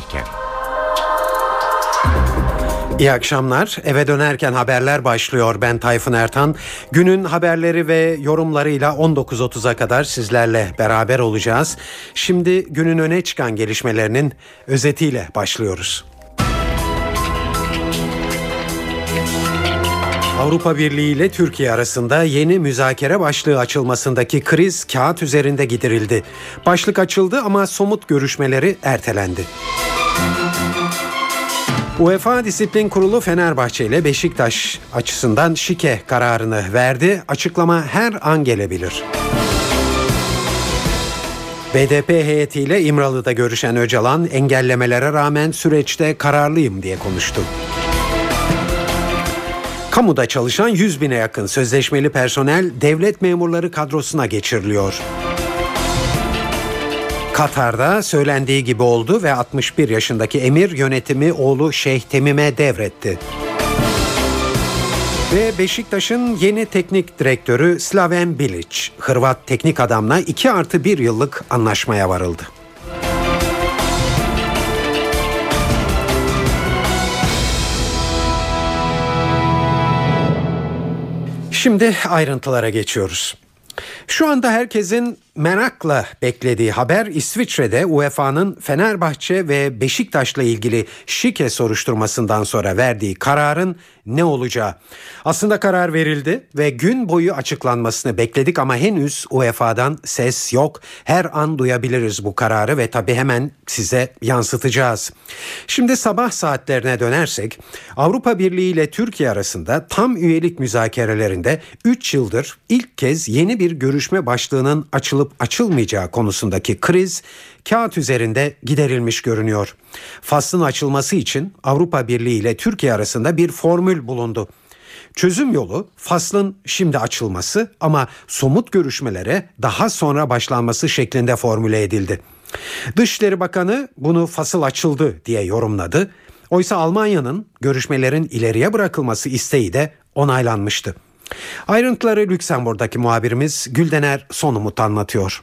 dönerken. İyi akşamlar. Eve dönerken haberler başlıyor. Ben Tayfun Ertan. Günün haberleri ve yorumlarıyla 19.30'a kadar sizlerle beraber olacağız. Şimdi günün öne çıkan gelişmelerinin özetiyle başlıyoruz. Avrupa Birliği ile Türkiye arasında yeni müzakere başlığı açılmasındaki kriz kağıt üzerinde giderildi. Başlık açıldı ama somut görüşmeleri ertelendi. UEFA Disiplin Kurulu Fenerbahçe ile Beşiktaş açısından şike kararını verdi. Açıklama her an gelebilir. BDP heyetiyle İmralı'da görüşen Öcalan engellemelere rağmen süreçte kararlıyım diye konuştu. Kamuda çalışan 100 bine yakın sözleşmeli personel devlet memurları kadrosuna geçiriliyor. Katar'da söylendiği gibi oldu ve 61 yaşındaki emir yönetimi oğlu Şeyh Temim'e devretti. Ve Beşiktaş'ın yeni teknik direktörü Slaven Bilic, Hırvat teknik adamla 2 artı 1 yıllık anlaşmaya varıldı. Şimdi ayrıntılara geçiyoruz. Şu anda herkesin merakla beklediği haber İsviçre'de UEFA'nın Fenerbahçe ve Beşiktaş'la ilgili şike soruşturmasından sonra verdiği kararın ne olacağı. Aslında karar verildi ve gün boyu açıklanmasını bekledik ama henüz UEFA'dan ses yok. Her an duyabiliriz bu kararı ve tabii hemen size yansıtacağız. Şimdi sabah saatlerine dönersek Avrupa Birliği ile Türkiye arasında tam üyelik müzakerelerinde 3 yıldır ilk kez yeni bir görüşme başlığının açılıp açılmayacağı konusundaki kriz kağıt üzerinde giderilmiş görünüyor. Faslın açılması için Avrupa Birliği ile Türkiye arasında bir formül bulundu. Çözüm yolu faslın şimdi açılması ama somut görüşmelere daha sonra başlanması şeklinde formüle edildi. Dışişleri Bakanı bunu fasıl açıldı diye yorumladı. Oysa Almanya'nın görüşmelerin ileriye bırakılması isteği de onaylanmıştı. Ayrıntıları Lüksemburg'daki muhabirimiz Güldener Sonumut anlatıyor.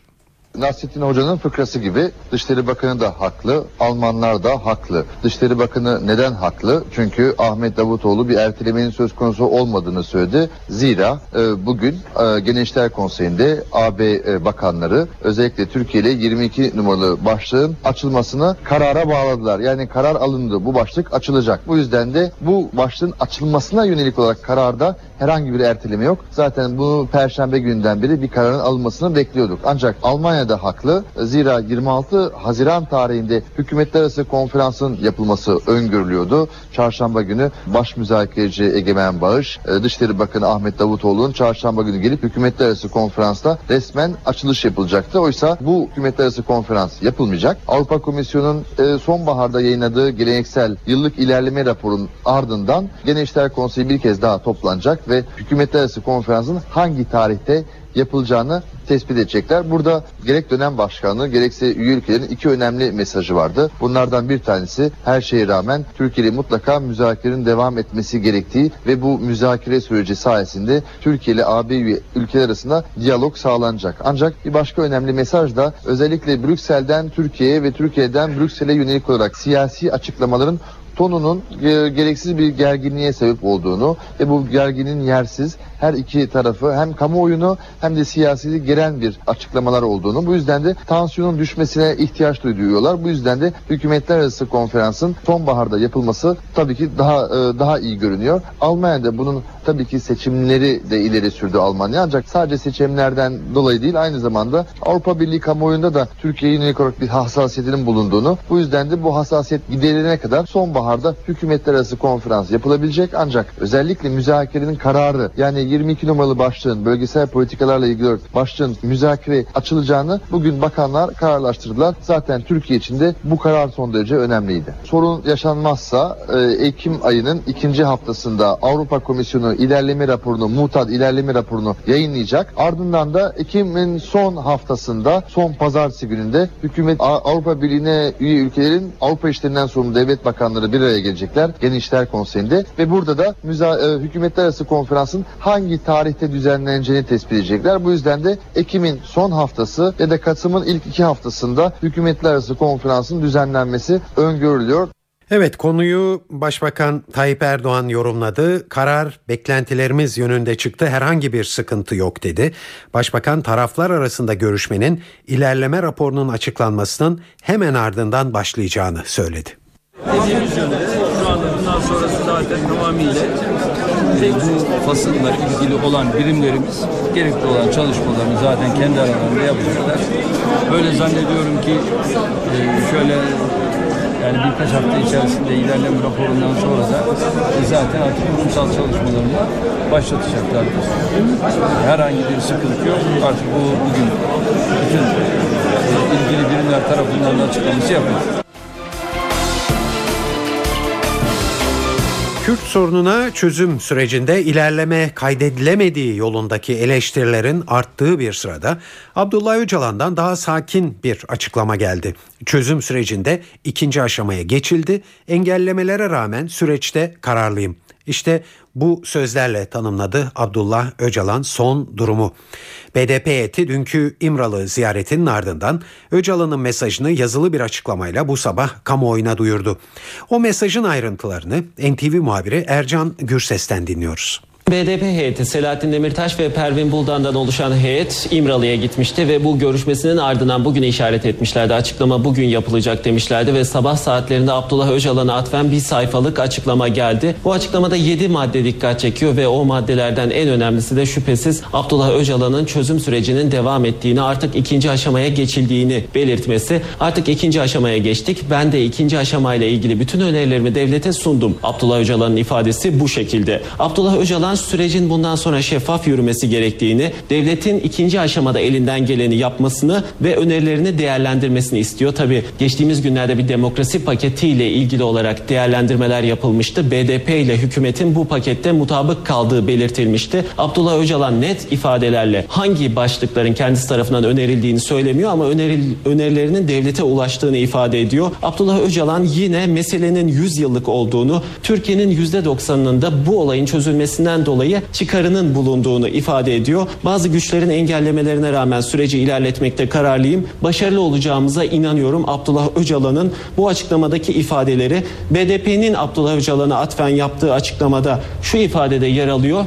Nasrettin Hoca'nın fıkrası gibi Dışişleri Bakanı da haklı, Almanlar da haklı. Dışişleri Bakanı neden haklı? Çünkü Ahmet Davutoğlu bir ertelemenin söz konusu olmadığını söyledi. Zira e, bugün e, Gençler Konseyi'nde AB e, bakanları özellikle Türkiye ile 22 numaralı başlığın açılmasını karara bağladılar. Yani karar alındı. Bu başlık açılacak. Bu yüzden de bu başlığın açılmasına yönelik olarak kararda herhangi bir erteleme yok. Zaten bunu perşembe günden beri bir kararın alınmasını bekliyorduk. Ancak Almanya'da haklı. Zira 26 Haziran tarihinde hükümetler arası konferansın yapılması öngörülüyordu. Çarşamba günü baş müzakereci Egemen Bağış, e, Dışişleri Bakanı Ahmet Davutoğlu'nun çarşamba günü gelip hükümetler arası konferansta resmen açılış yapılacaktı. Oysa bu hükümetler arası konferans yapılmayacak. Avrupa Komisyonu'nun e, sonbaharda yayınladığı geleneksel yıllık ilerleme raporunun ardından Gençler Konseyi bir kez daha toplanacak ve hükümetler arası konferansın hangi tarihte yapılacağını tespit edecekler. Burada gerek dönem başkanlığı gerekse üye ülkelerin iki önemli mesajı vardı. Bunlardan bir tanesi her şeye rağmen Türkiye ile mutlaka müzakerenin devam etmesi gerektiği ve bu müzakere süreci sayesinde Türkiye ile AB üye ülkeler arasında diyalog sağlanacak. Ancak bir başka önemli mesaj da özellikle Brüksel'den Türkiye'ye ve Türkiye'den Brüksel'e yönelik olarak siyasi açıklamaların tonunun e, gereksiz bir gerginliğe sebep olduğunu ve bu gerginin yersiz her iki tarafı hem kamuoyunu hem de siyaseti geren bir açıklamalar olduğunu bu yüzden de tansiyonun düşmesine ihtiyaç duyuyorlar. Bu yüzden de hükümetler arası konferansın sonbaharda yapılması tabii ki daha e, daha iyi görünüyor. Almanya'da bunun tabii ki seçimleri de ileri sürdü Almanya ancak sadece seçimlerden dolayı değil aynı zamanda Avrupa Birliği kamuoyunda da Türkiye'ye yönelik olarak bir hassasiyetinin bulunduğunu bu yüzden de bu hassasiyet giderilene kadar sonbaharda hükümetler arası konferans yapılabilecek ancak özellikle müzakerenin kararı yani 22 numaralı başlığın bölgesel politikalarla ilgili başlığın müzakere açılacağını bugün bakanlar kararlaştırdılar. Zaten Türkiye için de bu karar son derece önemliydi. Sorun yaşanmazsa e, Ekim ayının ikinci haftasında Avrupa Komisyonu ilerleme raporunu, mutat ilerleme raporunu yayınlayacak. Ardından da Ekim'in son haftasında, son pazartesi gününde hükümet Avrupa Birliği'ne üye ülkelerin Avrupa işlerinden sorumlu devlet bakanları bir araya gelecekler. Genişler Konseyi'nde ve burada da müza, e, hükümetler arası konferansın hangi tarihte düzenleneceğini tespit edecekler. Bu yüzden de Ekim'in son haftası ya da Kasım'ın ilk iki haftasında hükümetler arası konferansın düzenlenmesi öngörülüyor. Evet konuyu Başbakan Tayyip Erdoğan yorumladı. Karar beklentilerimiz yönünde çıktı. Herhangi bir sıkıntı yok dedi. Başbakan taraflar arasında görüşmenin ilerleme raporunun açıklanmasının hemen ardından başlayacağını söyledi. Dediğimiz yönde şu anda bundan sonrası zaten tamamıyla bu fasılla ilgili olan birimlerimiz gerekli olan çalışmalarını zaten kendi aralarında yapacaklar. Böyle zannediyorum ki e, şöyle yani birkaç hafta içerisinde ilerleme raporundan sonra da zaten artık kurumsal çalışmalarını başlatacaklardır. Herhangi bir sıkıntı yok. Artık bu bugün bütün ilgili birimler tarafından da açıklaması yapılır. Kürt sorununa çözüm sürecinde ilerleme kaydedilemediği yolundaki eleştirilerin arttığı bir sırada Abdullah Öcalan'dan daha sakin bir açıklama geldi. Çözüm sürecinde ikinci aşamaya geçildi. Engellemelere rağmen süreçte kararlıyım. İşte bu sözlerle tanımladı Abdullah Öcalan son durumu. BDP heyeti dünkü İmralı ziyaretinin ardından Öcalan'ın mesajını yazılı bir açıklamayla bu sabah kamuoyuna duyurdu. O mesajın ayrıntılarını NTV muhabiri Ercan Gürses'ten dinliyoruz. BDP heyeti Selahattin Demirtaş ve Pervin Buldan'dan oluşan heyet İmralı'ya gitmişti ve bu görüşmesinin ardından bugüne işaret etmişlerdi. Açıklama bugün yapılacak demişlerdi ve sabah saatlerinde Abdullah Öcalan'a atfen bir sayfalık açıklama geldi. Bu açıklamada 7 madde dikkat çekiyor ve o maddelerden en önemlisi de şüphesiz Abdullah Öcalan'ın çözüm sürecinin devam ettiğini artık ikinci aşamaya geçildiğini belirtmesi. Artık ikinci aşamaya geçtik. Ben de ikinci aşamayla ilgili bütün önerilerimi devlete sundum. Abdullah Öcalan'ın ifadesi bu şekilde. Abdullah Öcalan sürecin bundan sonra şeffaf yürümesi gerektiğini, devletin ikinci aşamada elinden geleni yapmasını ve önerilerini değerlendirmesini istiyor. Tabi geçtiğimiz günlerde bir demokrasi paketiyle ilgili olarak değerlendirmeler yapılmıştı. BDP ile hükümetin bu pakette mutabık kaldığı belirtilmişti. Abdullah Öcalan net ifadelerle hangi başlıkların kendisi tarafından önerildiğini söylemiyor ama öneril, önerilerinin devlete ulaştığını ifade ediyor. Abdullah Öcalan yine meselenin 100 yıllık olduğunu, Türkiye'nin %90'ının da bu olayın çözülmesinden dolayı çıkarının bulunduğunu ifade ediyor. Bazı güçlerin engellemelerine rağmen süreci ilerletmekte kararlıyım. Başarılı olacağımıza inanıyorum. Abdullah Öcalan'ın bu açıklamadaki ifadeleri BDP'nin Abdullah Öcalan'a atfen yaptığı açıklamada şu ifadede yer alıyor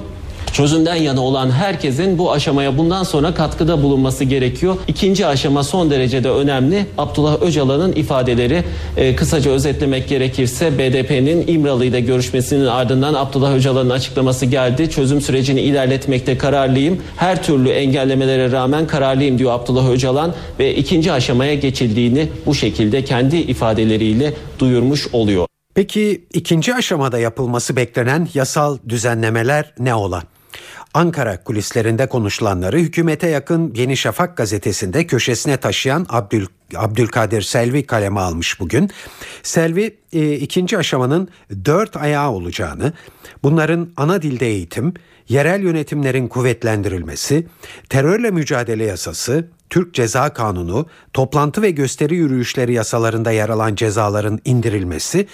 çözümden yana olan herkesin bu aşamaya bundan sonra katkıda bulunması gerekiyor. İkinci aşama son derecede önemli. Abdullah Öcalan'ın ifadeleri e, kısaca özetlemek gerekirse BDP'nin İmralı ile görüşmesinin ardından Abdullah Öcalan'ın açıklaması geldi. Çözüm sürecini ilerletmekte kararlıyım. Her türlü engellemelere rağmen kararlıyım diyor Abdullah Öcalan ve ikinci aşamaya geçildiğini bu şekilde kendi ifadeleriyle duyurmuş oluyor. Peki ikinci aşamada yapılması beklenen yasal düzenlemeler ne ola? Ankara kulislerinde konuşulanları hükümete yakın Yeni Şafak gazetesinde köşesine taşıyan Abdül Abdülkadir Selvi kaleme almış bugün. Selvi e, ikinci aşamanın dört ayağı olacağını, bunların ana dilde eğitim, yerel yönetimlerin kuvvetlendirilmesi, terörle mücadele yasası, Türk Ceza Kanunu, toplantı ve gösteri yürüyüşleri yasalarında yer alan cezaların indirilmesi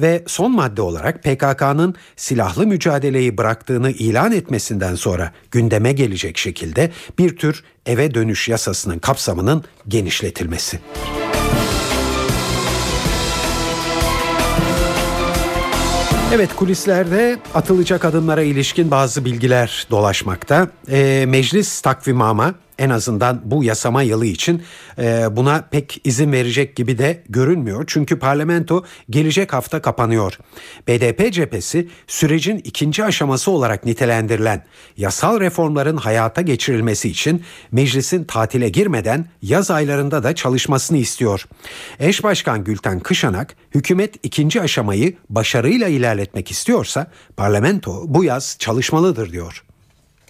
ve son madde olarak PKK'nın silahlı mücadeleyi bıraktığını ilan etmesinden sonra gündeme gelecek şekilde bir tür eve dönüş yasasının kapsamının genişletilmesi. Evet kulislerde atılacak adımlara ilişkin bazı bilgiler dolaşmakta. E, meclis takvimama en azından bu yasama yılı için e, buna pek izin verecek gibi de görünmüyor. Çünkü parlamento gelecek hafta kapanıyor. BDP cephesi sürecin ikinci aşaması olarak nitelendirilen yasal reformların hayata geçirilmesi için meclisin tatile girmeden yaz aylarında da çalışmasını istiyor. Eş Başkan Gülten Kışanak hükümet ikinci aşamayı başarıyla ilerletmek istiyorsa parlamento bu yaz çalışmalıdır diyor.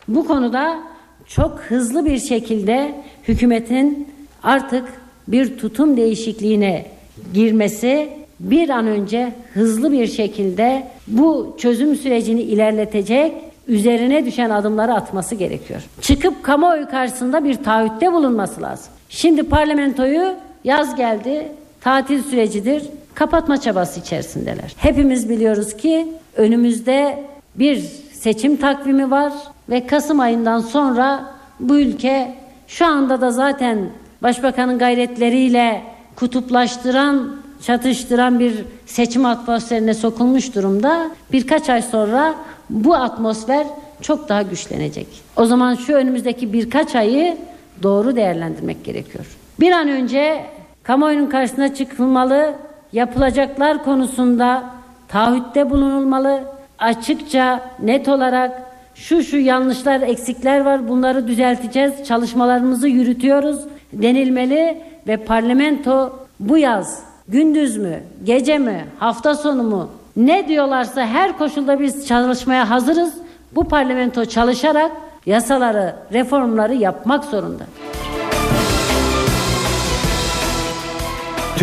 Bu konuda çok hızlı bir şekilde hükümetin artık bir tutum değişikliğine girmesi bir an önce hızlı bir şekilde bu çözüm sürecini ilerletecek üzerine düşen adımları atması gerekiyor. Çıkıp kamuoyu karşısında bir taahhütte bulunması lazım. Şimdi parlamentoyu yaz geldi, tatil sürecidir, kapatma çabası içerisindeler. Hepimiz biliyoruz ki önümüzde bir seçim takvimi var ve Kasım ayından sonra bu ülke şu anda da zaten başbakanın gayretleriyle kutuplaştıran, çatıştıran bir seçim atmosferine sokulmuş durumda. Birkaç ay sonra bu atmosfer çok daha güçlenecek. O zaman şu önümüzdeki birkaç ayı doğru değerlendirmek gerekiyor. Bir an önce kamuoyunun karşısına çıkılmalı, yapılacaklar konusunda taahhütte bulunulmalı, açıkça, net olarak şu şu yanlışlar, eksikler var bunları düzelteceğiz, çalışmalarımızı yürütüyoruz denilmeli ve parlamento bu yaz gündüz mü, gece mi, hafta sonu mu ne diyorlarsa her koşulda biz çalışmaya hazırız. Bu parlamento çalışarak yasaları, reformları yapmak zorunda.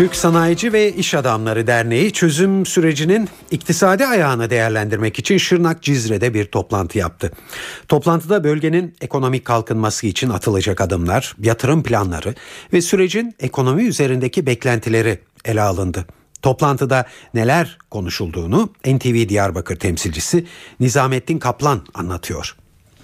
Türk Sanayici ve İş Adamları Derneği çözüm sürecinin iktisadi ayağını değerlendirmek için Şırnak Cizre'de bir toplantı yaptı. Toplantıda bölgenin ekonomik kalkınması için atılacak adımlar, yatırım planları ve sürecin ekonomi üzerindeki beklentileri ele alındı. Toplantıda neler konuşulduğunu NTV Diyarbakır temsilcisi Nizamettin Kaplan anlatıyor.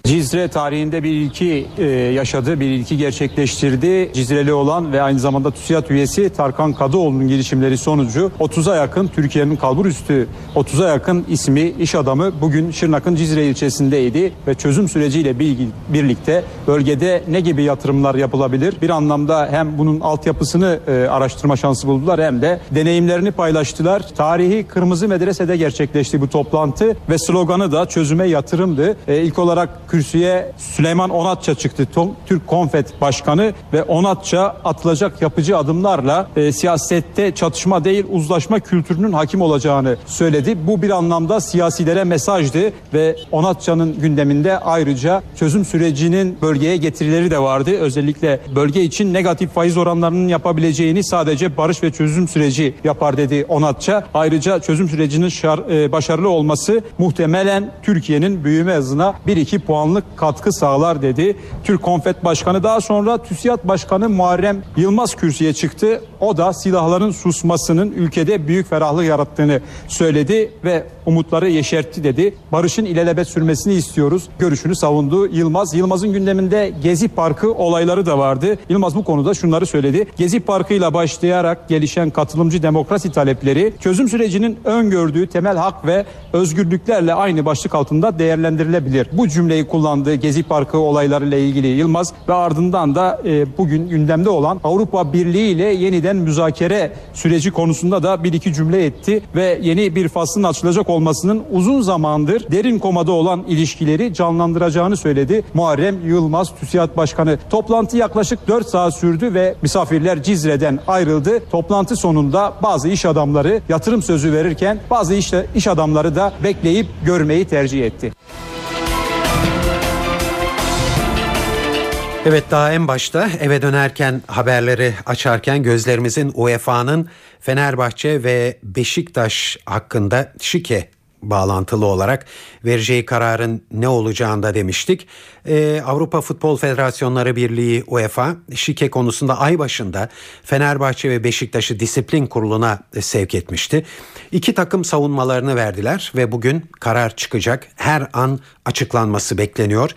Cizre tarihinde bir ilki e, yaşadı, bir ilki gerçekleştirdi. Cizreli olan ve aynı zamanda TÜSİAD üyesi Tarkan Kadıoğlu'nun girişimleri sonucu 30'a yakın Türkiye'nin kalbur üstü 30'a yakın ismi iş adamı bugün Şırnak'ın Cizre ilçesindeydi ve çözüm süreciyle bilgi, birlikte bölgede ne gibi yatırımlar yapılabilir? Bir anlamda hem bunun altyapısını e, araştırma şansı buldular hem de deneyimlerini paylaştılar. Tarihi Kırmızı Medrese'de gerçekleşti bu toplantı ve sloganı da çözüme yatırımdı. E, ilk olarak kürsüye Süleyman Onatça çıktı. Türk Konfet Başkanı ve Onatça atılacak yapıcı adımlarla e, siyasette çatışma değil uzlaşma kültürünün hakim olacağını söyledi. Bu bir anlamda siyasilere mesajdı ve Onatça'nın gündeminde ayrıca çözüm sürecinin bölgeye getirileri de vardı. Özellikle bölge için negatif faiz oranlarının yapabileceğini sadece barış ve çözüm süreci yapar dedi Onatça. Ayrıca çözüm sürecinin şar, e, başarılı olması muhtemelen Türkiye'nin büyüme hızına 1-2 puan puanlık katkı sağlar dedi. Türk Konfet Başkanı daha sonra TÜSİAD Başkanı Muharrem Yılmaz kürsüye çıktı. O da silahların susmasının ülkede büyük ferahlık yarattığını söyledi ve umutları yeşertti dedi. Barışın ilelebet sürmesini istiyoruz. Görüşünü savundu Yılmaz. Yılmaz'ın gündeminde Gezi Parkı olayları da vardı. Yılmaz bu konuda şunları söyledi. Gezi Parkı ile başlayarak gelişen katılımcı demokrasi talepleri çözüm sürecinin öngördüğü temel hak ve özgürlüklerle aynı başlık altında değerlendirilebilir. Bu cümleyi kullandığı Gezi Parkı olaylarıyla ilgili Yılmaz ve ardından da e, bugün gündemde olan Avrupa Birliği ile yeniden müzakere süreci konusunda da bir iki cümle etti ve yeni bir faslın açılacak olmasının uzun zamandır derin komada olan ilişkileri canlandıracağını söyledi. Muharrem Yılmaz TÜSİAD Başkanı. Toplantı yaklaşık 4 saat sürdü ve misafirler Cizre'den ayrıldı. Toplantı sonunda bazı iş adamları yatırım sözü verirken bazı iş, iş adamları da bekleyip görmeyi tercih etti. Evet daha en başta eve dönerken haberleri açarken gözlerimizin UEFA'nın Fenerbahçe ve Beşiktaş hakkında şike bağlantılı olarak vereceği kararın ne olacağında demiştik. Ee, Avrupa Futbol Federasyonları Birliği UEFA şike konusunda ay başında Fenerbahçe ve Beşiktaş'ı disiplin kuruluna sevk etmişti. İki takım savunmalarını verdiler ve bugün karar çıkacak. Her an açıklanması bekleniyor.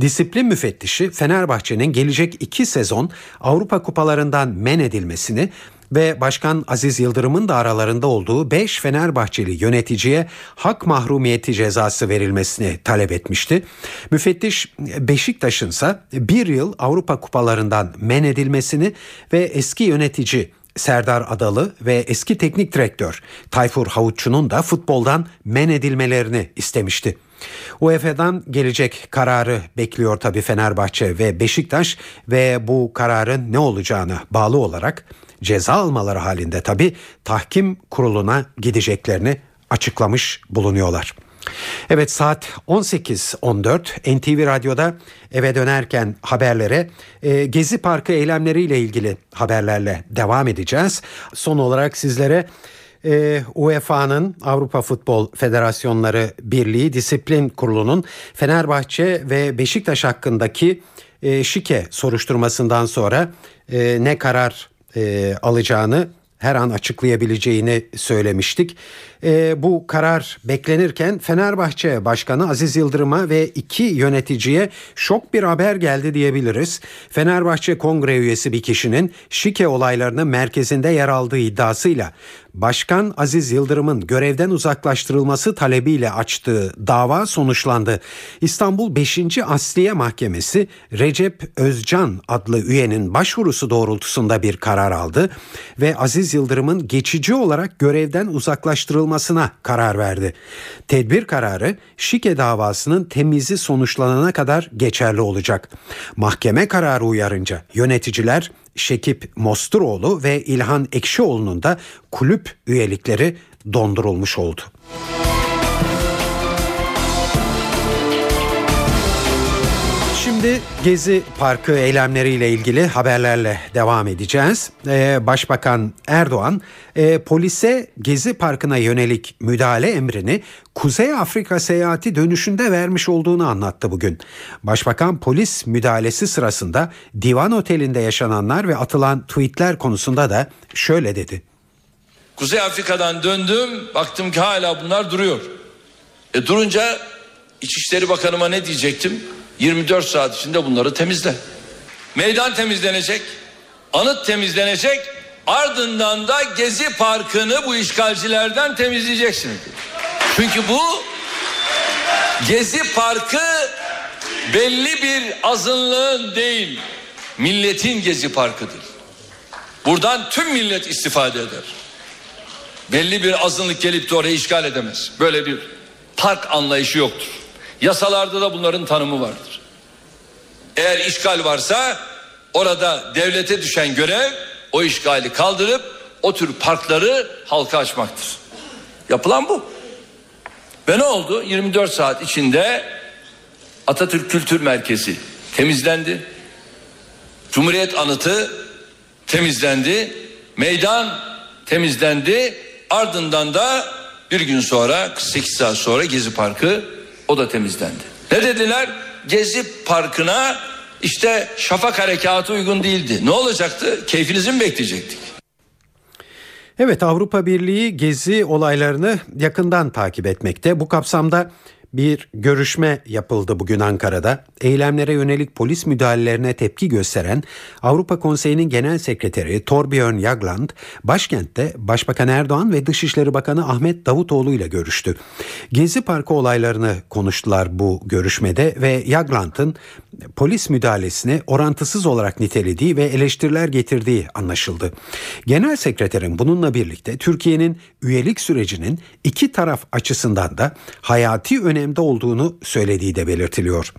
Disiplin müfettişi Fenerbahçe'nin gelecek iki sezon Avrupa kupalarından men edilmesini ve Başkan Aziz Yıldırım'ın da aralarında olduğu 5 Fenerbahçeli yöneticiye hak mahrumiyeti cezası verilmesini talep etmişti. Müfettiş Beşiktaş'ın ise bir yıl Avrupa kupalarından men edilmesini ve eski yönetici Serdar Adalı ve eski teknik direktör Tayfur Havutçu'nun da futboldan men edilmelerini istemişti. UEFA'dan gelecek kararı bekliyor tabii Fenerbahçe ve Beşiktaş ve bu kararın ne olacağını bağlı olarak ceza almaları halinde tabi tahkim kuruluna gideceklerini açıklamış bulunuyorlar. Evet saat 18.14 NTV Radyo'da eve dönerken haberlere e, Gezi Parkı eylemleriyle ilgili haberlerle devam edeceğiz. Son olarak sizlere e, UEFA'nın Avrupa Futbol Federasyonları Birliği Disiplin Kurulu'nun Fenerbahçe ve Beşiktaş hakkındaki e, şike soruşturmasından sonra e, ne karar e, alacağını her an açıklayabileceğini söylemiştik. E, bu karar beklenirken Fenerbahçe Başkanı Aziz Yıldırım'a ve iki yöneticiye şok bir haber geldi diyebiliriz. Fenerbahçe Kongre üyesi bir kişinin şike olaylarının merkezinde yer aldığı iddiasıyla Başkan Aziz Yıldırım'ın görevden uzaklaştırılması talebiyle açtığı dava sonuçlandı. İstanbul 5. Asliye Mahkemesi Recep Özcan adlı üyenin başvurusu doğrultusunda bir karar aldı ve Aziz Yıldırım'ın geçici olarak görevden uzaklaştırılmasına karar verdi. Tedbir kararı şike davasının temizi sonuçlanana kadar geçerli olacak. Mahkeme kararı uyarınca yöneticiler Şekip Mosturoğlu ve İlhan Ekşioğlu'nun da kulüp üyelikleri dondurulmuş oldu. Şimdi Gezi Parkı eylemleriyle ilgili haberlerle devam edeceğiz. Ee, Başbakan Erdoğan e, polise Gezi Parkı'na yönelik müdahale emrini Kuzey Afrika seyahati dönüşünde vermiş olduğunu anlattı bugün. Başbakan polis müdahalesi sırasında Divan Oteli'nde yaşananlar ve atılan tweetler konusunda da şöyle dedi. Kuzey Afrika'dan döndüm baktım ki hala bunlar duruyor. E durunca İçişleri Bakanıma ne diyecektim? 24 saat içinde bunları temizle. Meydan temizlenecek, anıt temizlenecek, ardından da Gezi Parkı'nı bu işgalcilerden temizleyeceksiniz. Çünkü bu Gezi Parkı belli bir azınlığın değil, milletin Gezi Parkı'dır. Buradan tüm millet istifade eder. Belli bir azınlık gelip de orayı işgal edemez. Böyle bir park anlayışı yoktur. Yasalarda da bunların tanımı vardır. Eğer işgal varsa orada devlete düşen görev o işgali kaldırıp o tür parkları halka açmaktır. Yapılan bu. Ve ne oldu? 24 saat içinde Atatürk Kültür Merkezi temizlendi. Cumhuriyet Anıtı temizlendi. Meydan temizlendi. Ardından da bir gün sonra 48 saat sonra Gezi Parkı o da temizlendi. Ne dediler? Gezi Parkı'na işte şafak harekatı uygun değildi. Ne olacaktı? Keyfinizi mi bekleyecektik? Evet Avrupa Birliği gezi olaylarını yakından takip etmekte. Bu kapsamda bir görüşme yapıldı bugün Ankara'da. Eylemlere yönelik polis müdahalelerine tepki gösteren Avrupa Konseyi'nin Genel Sekreteri Torbjörn Jagland, başkentte Başbakan Erdoğan ve Dışişleri Bakanı Ahmet Davutoğlu ile görüştü. Gezi Parkı olaylarını konuştular bu görüşmede ve Jagland'ın polis müdahalesini orantısız olarak nitelediği ve eleştiriler getirdiği anlaşıldı. Genel Sekreterin bununla birlikte Türkiye'nin üyelik sürecinin iki taraf açısından da hayati önemde olduğunu söylediği de belirtiliyor.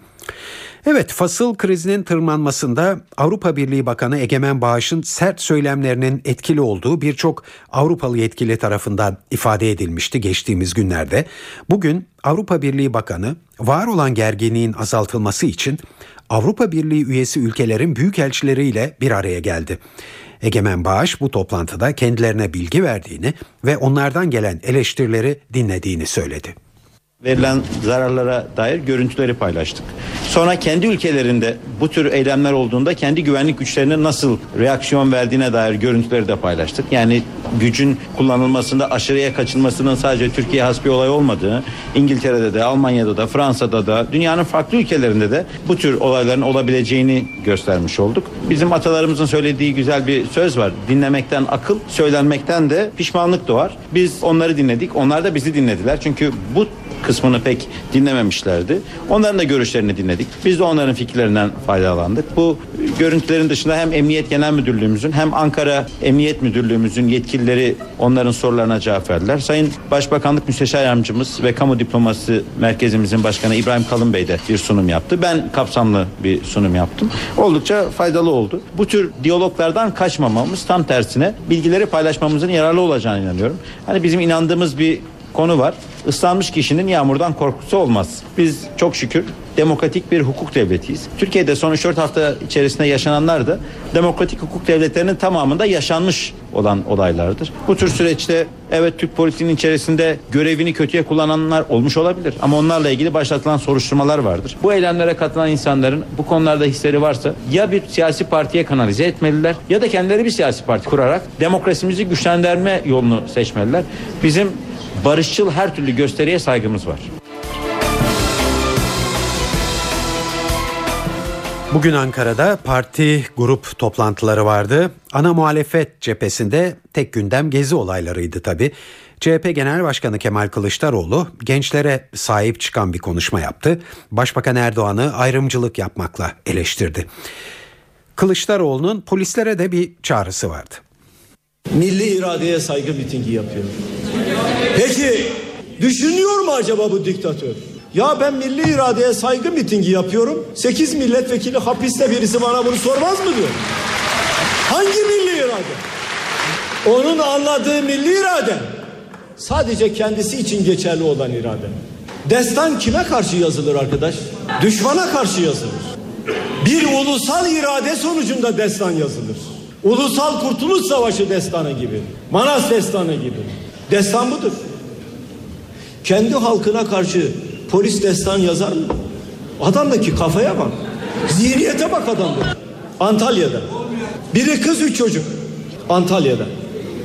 Evet fasıl krizinin tırmanmasında Avrupa Birliği Bakanı Egemen Bağış'ın sert söylemlerinin etkili olduğu birçok Avrupalı yetkili tarafından ifade edilmişti geçtiğimiz günlerde. Bugün Avrupa Birliği Bakanı var olan gerginliğin azaltılması için Avrupa Birliği üyesi ülkelerin büyükelçileriyle bir araya geldi. Egemen Bağış bu toplantıda kendilerine bilgi verdiğini ve onlardan gelen eleştirileri dinlediğini söyledi verilen zararlara dair görüntüleri paylaştık. Sonra kendi ülkelerinde bu tür eylemler olduğunda kendi güvenlik güçlerine nasıl reaksiyon verdiğine dair görüntüleri de paylaştık. Yani gücün kullanılmasında aşırıya kaçılmasının sadece Türkiye has bir olay olmadığı, İngiltere'de de, Almanya'da da, Fransa'da da, dünyanın farklı ülkelerinde de bu tür olayların olabileceğini göstermiş olduk. Bizim atalarımızın söylediği güzel bir söz var. Dinlemekten akıl, söylenmekten de pişmanlık doğar. Biz onları dinledik, onlar da bizi dinlediler. Çünkü bu kısmını pek dinlememişlerdi. Onların da görüşlerini dinledik. Biz de onların fikirlerinden faydalandık. Bu görüntülerin dışında hem Emniyet Genel Müdürlüğümüzün hem Ankara Emniyet Müdürlüğümüzün yetkilileri onların sorularına cevap verdiler. Sayın Başbakanlık Müsteşar Yardımcımız ve Kamu Diploması Merkezimizin Başkanı İbrahim Kalın Bey de bir sunum yaptı. Ben kapsamlı bir sunum yaptım. Oldukça faydalı oldu. Bu tür diyaloglardan kaçmamamız tam tersine bilgileri paylaşmamızın yararlı olacağını inanıyorum. Hani bizim inandığımız bir konu var. Islanmış kişinin yağmurdan korkusu olmaz. Biz çok şükür demokratik bir hukuk devletiyiz. Türkiye'de son 3-4 hafta içerisinde yaşananlar da demokratik hukuk devletlerinin tamamında yaşanmış olan olaylardır. Bu tür süreçte evet Türk politiğinin içerisinde görevini kötüye kullananlar olmuş olabilir ama onlarla ilgili başlatılan soruşturmalar vardır. Bu eylemlere katılan insanların bu konularda hisleri varsa ya bir siyasi partiye kanalize etmeliler ya da kendileri bir siyasi parti kurarak demokrasimizi güçlendirme yolunu seçmeliler. Bizim barışçıl her türlü gösteriye saygımız var. Bugün Ankara'da parti grup toplantıları vardı. Ana muhalefet cephesinde tek gündem gezi olaylarıydı tabi. CHP Genel Başkanı Kemal Kılıçdaroğlu gençlere sahip çıkan bir konuşma yaptı. Başbakan Erdoğan'ı ayrımcılık yapmakla eleştirdi. Kılıçdaroğlu'nun polislere de bir çağrısı vardı. Milli iradeye saygı mitingi yapıyor. Peki düşünüyor mu acaba bu diktatör? Ya ben milli iradeye saygı mitingi yapıyorum. 8 milletvekili hapiste birisi bana bunu sormaz mı diyor. Hangi milli irade? Onun anladığı milli irade sadece kendisi için geçerli olan irade. Destan kime karşı yazılır arkadaş? Düşmana karşı yazılır. Bir ulusal irade sonucunda destan yazılır. Ulusal Kurtuluş Savaşı destanı gibi. Manas destanı gibi. Destan budur. Kendi halkına karşı polis destan yazar mı? Adamdaki kafaya bak. Zihniyete bak adamda. Antalya'da. Biri kız üç çocuk. Antalya'da.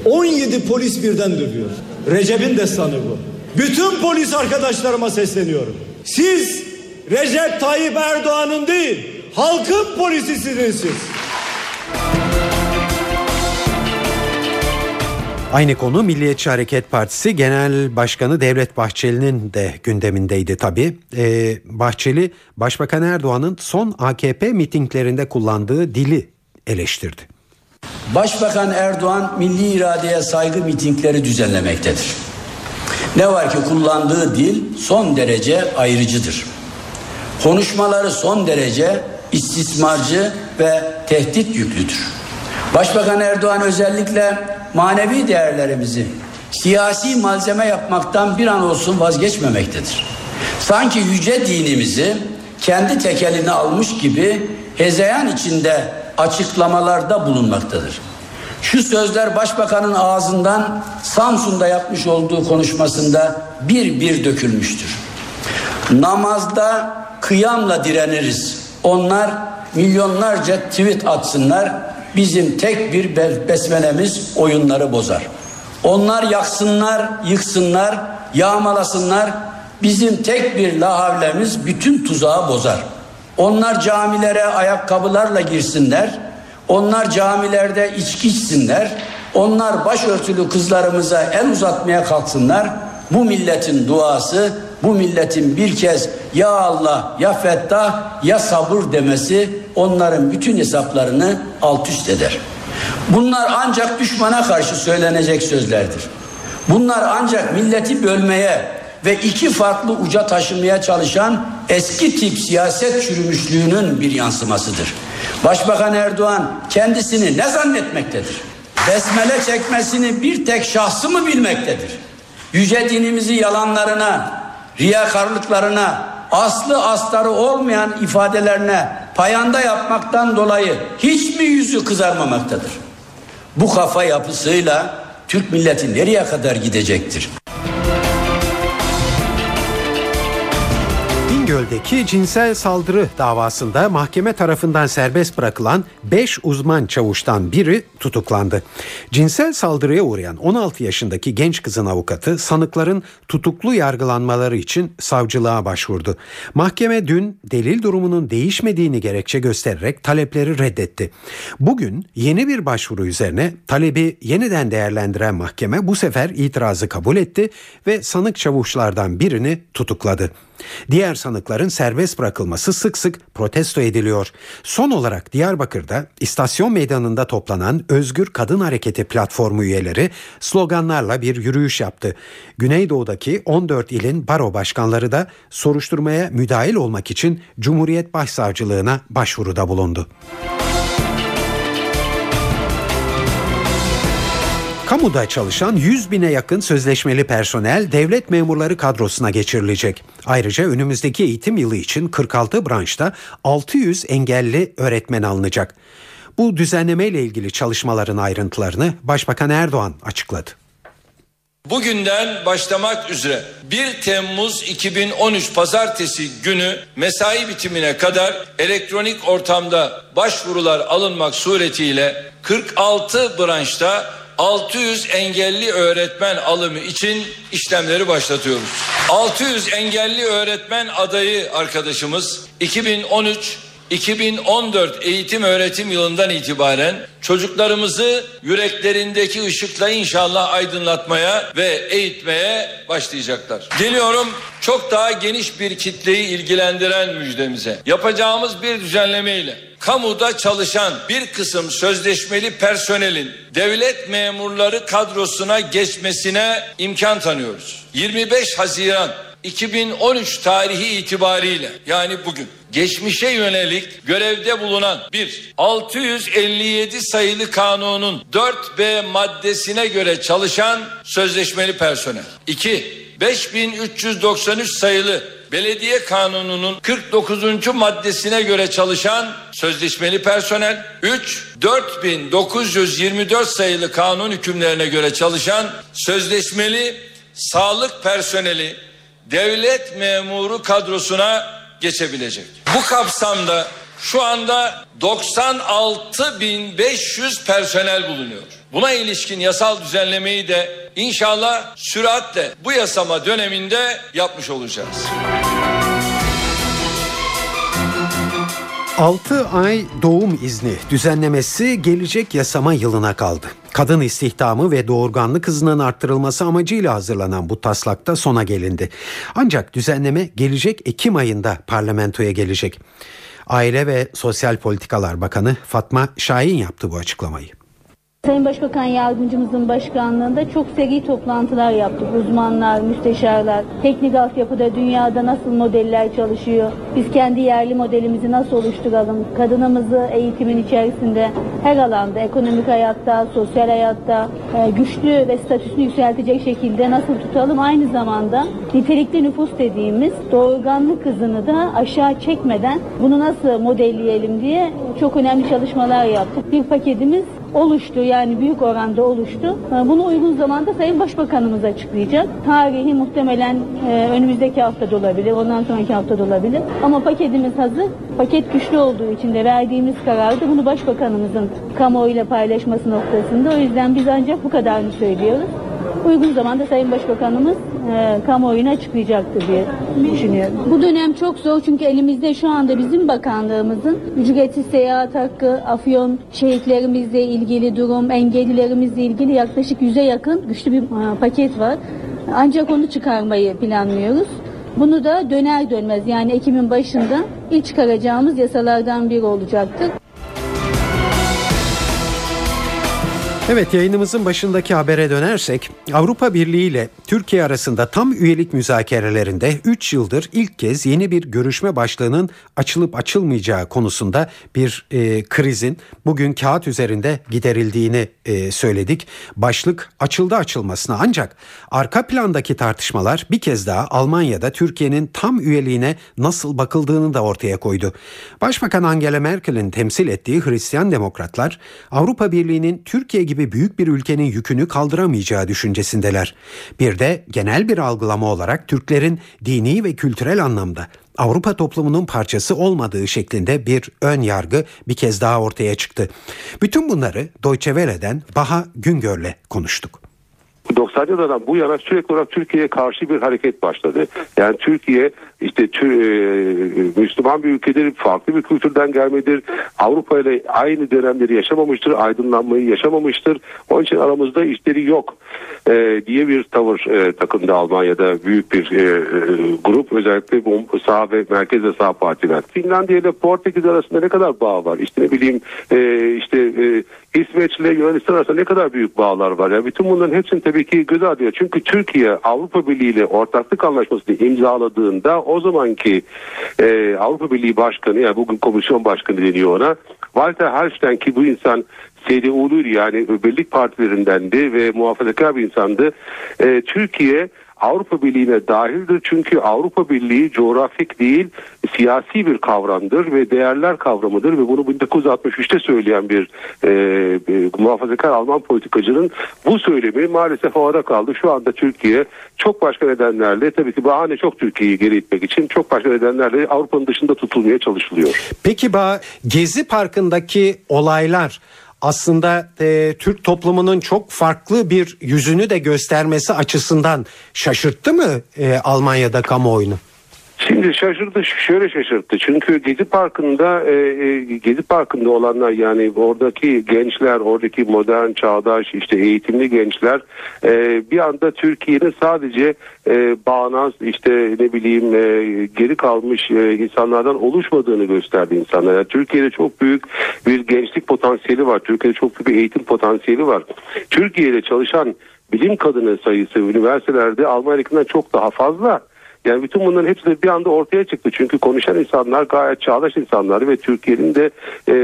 17 polis birden dövüyor. Recep'in destanı bu. Bütün polis arkadaşlarıma sesleniyorum. Siz Recep Tayyip Erdoğan'ın değil, halkın polisisiniz siz. Aynı konu Milliyetçi Hareket Partisi Genel Başkanı Devlet Bahçeli'nin de gündemindeydi tabii. Ee, Bahçeli, Başbakan Erdoğan'ın son AKP mitinglerinde kullandığı dili eleştirdi. Başbakan Erdoğan milli iradeye saygı mitingleri düzenlemektedir. Ne var ki kullandığı dil son derece ayrıcıdır. Konuşmaları son derece istismarcı ve tehdit yüklüdür. Başbakan Erdoğan özellikle manevi değerlerimizi siyasi malzeme yapmaktan bir an olsun vazgeçmemektedir. Sanki yüce dinimizi kendi tekeline almış gibi hezeyan içinde açıklamalarda bulunmaktadır. Şu sözler başbakanın ağzından Samsun'da yapmış olduğu konuşmasında bir bir dökülmüştür. Namazda kıyamla direniriz. Onlar milyonlarca tweet atsınlar. Bizim tek bir besmelemiz oyunları bozar. Onlar yaksınlar, yıksınlar, yağmalasınlar. Bizim tek bir lahavlemiz bütün tuzağı bozar. Onlar camilere ayakkabılarla girsinler. Onlar camilerde içki içsinler. Onlar başörtülü kızlarımıza el uzatmaya kalksınlar. Bu milletin duası, bu milletin bir kez ya Allah, ya Fettah, ya sabır demesi onların bütün hesaplarını alt üst eder. Bunlar ancak düşmana karşı söylenecek sözlerdir. Bunlar ancak milleti bölmeye ve iki farklı uca taşımaya çalışan eski tip siyaset çürümüşlüğünün bir yansımasıdır. Başbakan Erdoğan kendisini ne zannetmektedir? Besmele çekmesini bir tek şahsı mı bilmektedir? Yüce dinimizi yalanlarına, riyakarlıklarına, aslı astarı olmayan ifadelerine payanda yapmaktan dolayı hiç mi yüzü kızarmamaktadır? Bu kafa yapısıyla Türk milleti nereye kadar gidecektir? Bingöl'deki cinsel saldırı davasında mahkeme tarafından serbest bırakılan 5 uzman çavuştan biri tutuklandı. Cinsel saldırıya uğrayan 16 yaşındaki genç kızın avukatı sanıkların tutuklu yargılanmaları için savcılığa başvurdu. Mahkeme dün delil durumunun değişmediğini gerekçe göstererek talepleri reddetti. Bugün yeni bir başvuru üzerine talebi yeniden değerlendiren mahkeme bu sefer itirazı kabul etti ve sanık çavuşlardan birini tutukladı. Diğer sanıkların serbest bırakılması sık sık protesto ediliyor. Son olarak Diyarbakır'da istasyon meydanında toplanan Özgür Kadın Hareketi platformu üyeleri sloganlarla bir yürüyüş yaptı. Güneydoğu'daki 14 ilin baro başkanları da soruşturmaya müdahil olmak için Cumhuriyet Başsavcılığına başvuruda bulundu. Kamuda çalışan 100 bine yakın sözleşmeli personel devlet memurları kadrosuna geçirilecek. Ayrıca önümüzdeki eğitim yılı için 46 branşta 600 engelli öğretmen alınacak. Bu düzenleme ile ilgili çalışmaların ayrıntılarını Başbakan Erdoğan açıkladı. Bugünden başlamak üzere 1 Temmuz 2013 pazartesi günü mesai bitimine kadar elektronik ortamda başvurular alınmak suretiyle 46 branşta 600 engelli öğretmen alımı için işlemleri başlatıyoruz. 600 engelli öğretmen adayı arkadaşımız 2013 2014 eğitim öğretim yılından itibaren çocuklarımızı yüreklerindeki ışıkla inşallah aydınlatmaya ve eğitmeye başlayacaklar. Geliyorum çok daha geniş bir kitleyi ilgilendiren müjdemize. Yapacağımız bir düzenlemeyle kamuda çalışan bir kısım sözleşmeli personelin devlet memurları kadrosuna geçmesine imkan tanıyoruz. 25 Haziran 2013 tarihi itibariyle yani bugün geçmişe yönelik görevde bulunan bir 657 sayılı kanunun 4B maddesine göre çalışan sözleşmeli personel. 2. 5393 sayılı Belediye Kanunu'nun 49. maddesine göre çalışan sözleşmeli personel, 3 4924 sayılı kanun hükümlerine göre çalışan sözleşmeli sağlık personeli devlet memuru kadrosuna geçebilecek. Bu kapsamda şu anda 96.500 personel bulunuyor. Buna ilişkin yasal düzenlemeyi de inşallah süratle bu yasama döneminde yapmış olacağız. 6 ay doğum izni düzenlemesi gelecek yasama yılına kaldı. Kadın istihdamı ve doğurganlık hızının arttırılması amacıyla hazırlanan bu taslakta sona gelindi. Ancak düzenleme gelecek Ekim ayında parlamentoya gelecek. Aile ve Sosyal Politikalar Bakanı Fatma Şahin yaptı bu açıklamayı. Sayın Başbakan Yardımcımızın başkanlığında çok seri toplantılar yaptık. Uzmanlar, müsteşarlar, teknik altyapıda dünyada nasıl modeller çalışıyor, biz kendi yerli modelimizi nasıl oluşturalım, kadınımızı eğitimin içerisinde her alanda, ekonomik hayatta, sosyal hayatta e, güçlü ve statüsünü yükseltecek şekilde nasıl tutalım, aynı zamanda nitelikli nüfus dediğimiz doğurganlık hızını da aşağı çekmeden bunu nasıl modelleyelim diye çok önemli çalışmalar yaptık. Bir paketimiz oluştu yani büyük oranda oluştu. Bunu uygun zamanda Sayın Başbakanımız açıklayacak. Tarihi muhtemelen e, önümüzdeki hafta olabilir, ondan sonraki hafta olabilir. Ama paketimiz hazır. Paket güçlü olduğu için de verdiğimiz kararda bunu Başbakanımızın kamuoyuyla paylaşması noktasında. O yüzden biz ancak bu kadarını söylüyoruz. Uygun zamanda Sayın Başbakanımız e, kamuoyuna açıklayacaktır diye düşünüyorum. Bu dönem çok zor çünkü elimizde şu anda bizim bakanlığımızın ücretsiz seyahat hakkı, afyon şehitlerimizle ilgili durum, engellilerimizle ilgili yaklaşık yüze yakın güçlü bir e, paket var. Ancak onu çıkarmayı planlıyoruz. Bunu da döner dönmez yani Ekim'in başında ilk çıkaracağımız yasalardan biri olacaktır. Evet yayınımızın başındaki habere dönersek Avrupa Birliği ile Türkiye arasında tam üyelik müzakerelerinde 3 yıldır ilk kez yeni bir görüşme başlığının açılıp açılmayacağı konusunda bir e, krizin bugün kağıt üzerinde giderildiğini e, söyledik. Başlık açıldı açılmasına ancak arka plandaki tartışmalar bir kez daha Almanya'da Türkiye'nin tam üyeliğine nasıl bakıldığını da ortaya koydu. Başbakan Angela Merkel'in temsil ettiği Hristiyan Demokratlar Avrupa Birliği'nin Türkiye gibi büyük bir ülkenin yükünü kaldıramayacağı düşüncesindeler. Bir de genel bir algılama olarak Türklerin dini ve kültürel anlamda Avrupa toplumunun parçası olmadığı şeklinde bir ön yargı bir kez daha ortaya çıktı. Bütün bunları Deutsche Welle'den Baha Güngör'le konuştuk. 90 yıllardan bu yana sürekli olarak Türkiye'ye karşı bir hareket başladı. Yani Türkiye işte tür, e, Müslüman bir ülkedir, farklı bir kültürden gelmedir. Avrupa ile aynı dönemleri yaşamamıştır, aydınlanmayı yaşamamıştır. Onun için aramızda işleri yok e, diye bir tavır e, takındı Almanya'da büyük bir e, e, grup. Özellikle bu sağ ve merkez sağ partiler. Finlandiya ile Portekiz arasında ne kadar bağ var? İşte ne bileyim e, işte e, İsveç ile Yunanistan arasında ne kadar büyük bağlar var. Yani bütün bunların hepsini tabii ki göz ardı. Çünkü Türkiye Avrupa Birliği ile ortaklık anlaşmasını imzaladığında o zamanki e, Avrupa Birliği Başkanı yani bugün komisyon başkanı deniyor ona. Walter Hallstein ki bu insan CDU'luydu yani birlik partilerindendi ve muhafazakar bir insandı. E, Türkiye Avrupa Birliği'ne dahildir çünkü Avrupa Birliği coğrafik değil siyasi bir kavramdır ve değerler kavramıdır ve bunu 1963'te söyleyen bir e, e, muhafazakar Alman politikacının bu söylemi maalesef havada kaldı. Şu anda Türkiye çok başka nedenlerle tabii ki bahane çok Türkiye'yi geri itmek için çok başka nedenlerle Avrupa'nın dışında tutulmaya çalışılıyor. Peki ba Gezi Parkı'ndaki olaylar aslında e, Türk toplumunun çok farklı bir yüzünü de göstermesi açısından şaşırttı mı e, Almanya'da kamuoyunu? Şimdi şaşırdı şöyle şaşırttı çünkü Gezi Parkı'nda e, e, Gezi Parkı'nda olanlar yani oradaki gençler oradaki modern çağdaş işte eğitimli gençler e, bir anda Türkiye'nin sadece e, bağnaz işte ne bileyim e, geri kalmış e, insanlardan oluşmadığını gösterdi insanlar. Yani Türkiye'de çok büyük bir gençlik potansiyeli var. Türkiye'de çok büyük bir eğitim potansiyeli var. Türkiye'de çalışan bilim kadını sayısı üniversitelerde Almanya'dakinden çok daha fazla. Yani bütün bunların hepsi de bir anda ortaya çıktı. Çünkü konuşan insanlar gayet çağdaş insanlar ve Türkiye'nin de e,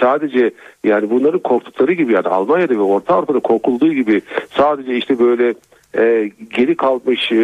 sadece yani bunların korktukları gibi yani Almanya'da ve Orta Avrupa'da korkulduğu gibi sadece işte böyle e, geri kalmış e,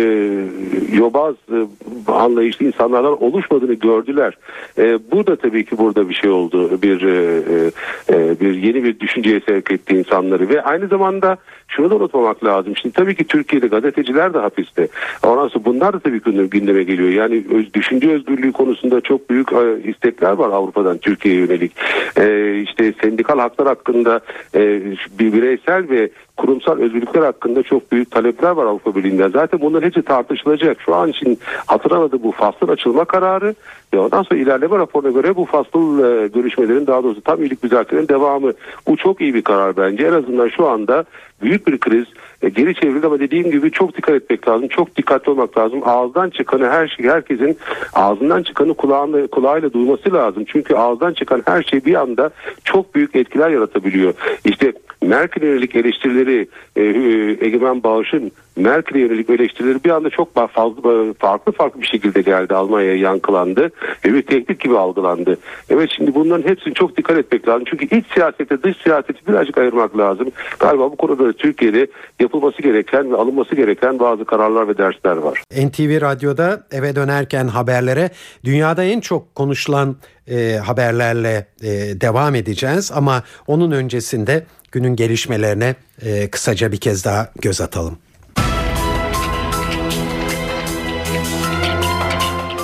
yobaz e, anlayışlı insanlardan oluşmadığını gördüler. E, bu tabii ki burada bir şey oldu. Bir e, e, bir yeni bir düşünceye sevk etti insanları ve aynı zamanda şunu da unutmamak lazım. Şimdi tabii ki Türkiye'de gazeteciler de hapiste. Ondan sonra bunlar da tabii gündeme geliyor. Yani öz, düşünce özgürlüğü konusunda çok büyük e, istekler var Avrupa'dan Türkiye'ye yönelik. E, işte sendikal haklar hakkında e, bir bireysel ve kurumsal özgürlükler hakkında çok büyük talepler var Avrupa Birliği'nden. Zaten bunların hepsi tartışılacak. Şu an için hatırlamadı bu faslın açılma kararı ve ondan sonra ilerleme raporuna göre bu faslın e, görüşmelerin daha doğrusu tam iyilik müzakerelerin devamı. Bu çok iyi bir karar bence. En azından şu anda büyük bir kriz e, geri çevrildi ama dediğim gibi çok dikkat etmek lazım. Çok dikkatli olmak lazım. Ağızdan çıkanı her şey herkesin ağzından çıkanı kulağında, kulağıyla duyması lazım. Çünkü ağızdan çıkan her şey bir anda çok büyük etkiler yaratabiliyor. İşte yönelik eleştirileri e, Egemen Bağış'ın Merkel'e yönelik eleştirileri bir anda çok fazla farklı farklı bir şekilde geldi Almanya'ya yankılandı ve bir tehdit gibi algılandı. Evet şimdi bunların hepsini çok dikkat etmek lazım. Çünkü iç siyasete dış siyaseti birazcık ayırmak lazım. Galiba bu konuda Türkiye'de yapılması gereken ve alınması gereken bazı kararlar ve dersler var. NTV Radyo'da eve dönerken haberlere dünyada en çok konuşulan e, haberlerle e, devam edeceğiz ama onun öncesinde günün gelişmelerine e, kısaca bir kez daha göz atalım.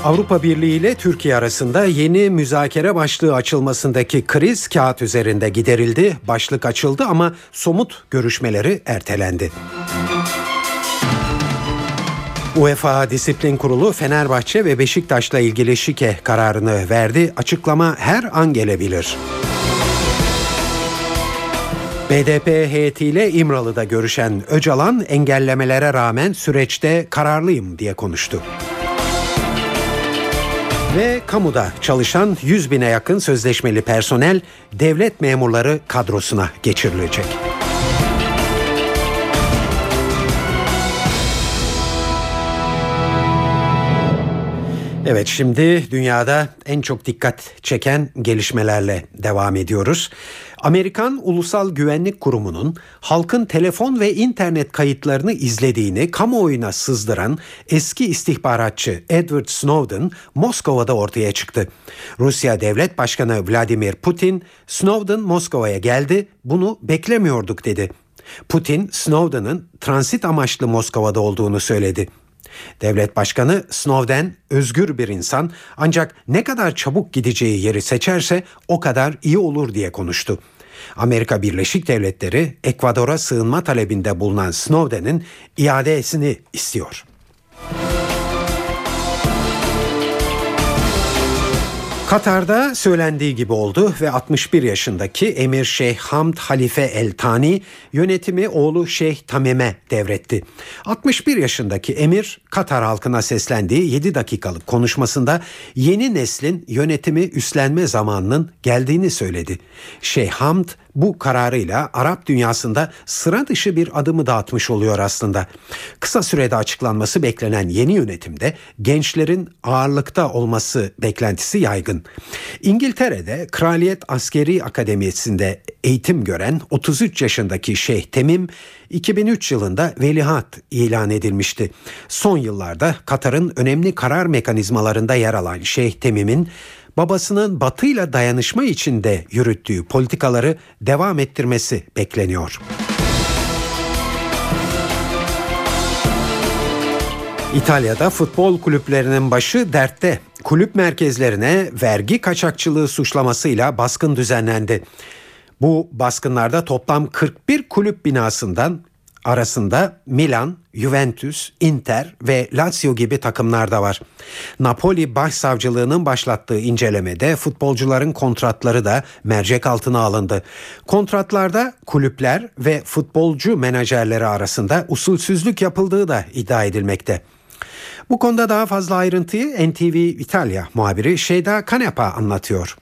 Avrupa Birliği ile Türkiye arasında yeni müzakere başlığı açılmasındaki kriz kağıt üzerinde giderildi. Başlık açıldı ama somut görüşmeleri ertelendi. UEFA Disiplin Kurulu Fenerbahçe ve Beşiktaş'la ilgili şike kararını verdi. Açıklama her an gelebilir. BDP heyetiyle İmralı'da görüşen Öcalan engellemelere rağmen süreçte kararlıyım diye konuştu. Ve kamuda çalışan 100 bine yakın sözleşmeli personel devlet memurları kadrosuna geçirilecek. Evet şimdi dünyada en çok dikkat çeken gelişmelerle devam ediyoruz. Amerikan Ulusal Güvenlik Kurumu'nun halkın telefon ve internet kayıtlarını izlediğini kamuoyuna sızdıran eski istihbaratçı Edward Snowden Moskova'da ortaya çıktı. Rusya Devlet Başkanı Vladimir Putin, Snowden Moskova'ya geldi, bunu beklemiyorduk dedi. Putin, Snowden'ın transit amaçlı Moskova'da olduğunu söyledi. Devlet Başkanı Snowden özgür bir insan ancak ne kadar çabuk gideceği yeri seçerse o kadar iyi olur diye konuştu. Amerika Birleşik Devletleri Ekvador'a sığınma talebinde bulunan Snowden'in iadesini istiyor. Katar'da söylendiği gibi oldu ve 61 yaşındaki Emir Şeyh Hamd Halife El Tani yönetimi oğlu Şeyh Tamim'e devretti. 61 yaşındaki Emir Katar halkına seslendiği 7 dakikalık konuşmasında yeni neslin yönetimi üstlenme zamanının geldiğini söyledi. Şeyh Hamd Bu kararıyla Arap dünyasında sıra dışı bir adımı dağıtmış oluyor aslında. Kısa sürede açıklanması beklenen yeni yönetimde gençlerin ağırlıkta olması beklentisi yaygın. İngiltere'de Kraliyet Askeri Akademisi'nde eğitim gören 33 yaşındaki Şeyh Temim 2003 yılında velihat ilan edilmişti. Son yıllarda Katar'ın önemli karar mekanizmalarında yer alan Şeyh Temim'in babasının batıyla dayanışma içinde yürüttüğü politikaları devam ettirmesi bekleniyor. İtalya'da futbol kulüplerinin başı dertte. Kulüp merkezlerine vergi kaçakçılığı suçlamasıyla baskın düzenlendi. Bu baskınlarda toplam 41 kulüp binasından arasında Milan, Juventus, Inter ve Lazio gibi takımlar da var. Napoli Başsavcılığının başlattığı incelemede futbolcuların kontratları da mercek altına alındı. Kontratlarda kulüpler ve futbolcu menajerleri arasında usulsüzlük yapıldığı da iddia edilmekte. Bu konuda daha fazla ayrıntıyı NTV İtalya muhabiri Şeyda Kanepa anlatıyor.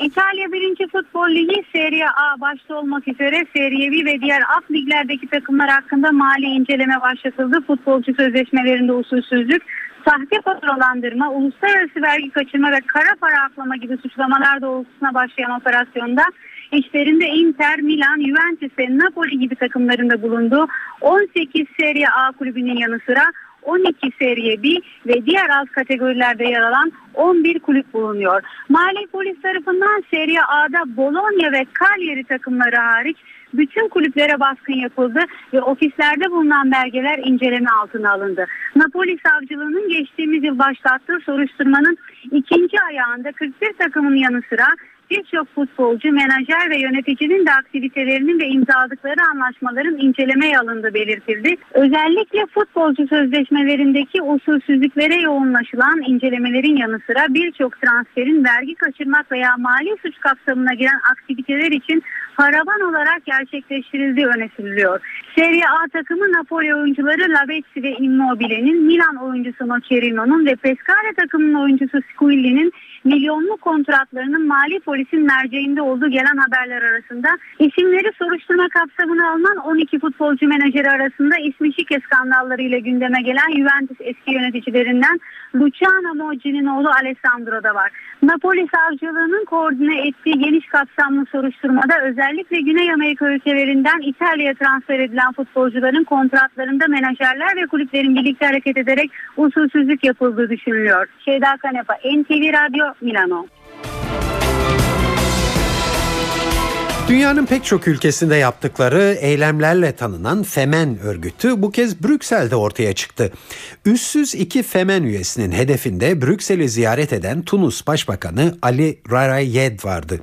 İtalya 1. Futbol Ligi Serie A başta olmak üzere Serie B ve diğer alt liglerdeki takımlar hakkında mali inceleme başlatıldı. Futbolcu sözleşmelerinde usulsüzlük, sahte faturalandırma, uluslararası vergi kaçırma ve kara para aklama gibi suçlamalar doğrultusuna başlayan operasyonda İçlerinde Inter, Milan, Juventus ve Napoli gibi takımlarında bulunduğu 18 Serie A kulübünün yanı sıra 12 Serie B ve diğer alt kategorilerde yer alan 11 kulüp bulunuyor. Mali polis tarafından Serie A'da Bologna ve Cagliari takımları hariç bütün kulüplere baskın yapıldı ve ofislerde bulunan belgeler inceleme altına alındı. Napoli savcılığının geçtiğimiz yıl başlattığı soruşturmanın ikinci ayağında 41 takımın yanı sıra birçok futbolcu, menajer ve yöneticinin de aktivitelerinin ve imzaladıkları anlaşmaların incelemeye alındığı belirtildi. Özellikle futbolcu sözleşmelerindeki usulsüzlüklere yoğunlaşılan incelemelerin yanı sıra birçok transferin vergi kaçırmak veya mali suç kapsamına giren aktiviteler için paravan olarak gerçekleştirildiği öne sürülüyor. Serie A takımı Napoli oyuncuları Lavezzi ve Immobile'nin, Milan oyuncusu Nocerino'nun ve Pescara takımının oyuncusu Squilli'nin milyonluk kontratlarının mali polisin merceğinde olduğu gelen haberler arasında isimleri soruşturma kapsamına alınan 12 futbolcu menajeri arasında ismi şike skandallarıyla gündeme gelen Juventus eski yöneticilerinden Luciano Moggi'nin oğlu Alessandro da var. Napoli savcılığının koordine ettiği geniş kapsamlı soruşturmada özellikle Güney Amerika ülkelerinden İtalya'ya transfer edilen futbolcuların kontratlarında menajerler ve kulüplerin birlikte hareket ederek usulsüzlük yapıldığı düşünülüyor. Şeyda Kanepa, NTV Radyo, Milano. Dünyanın pek çok ülkesinde yaptıkları eylemlerle tanınan Femen örgütü bu kez Brüksel'de ortaya çıktı. Üssüz iki Femen üyesinin hedefinde Brüksel'i ziyaret eden Tunus Başbakanı Ali Rarayed vardı.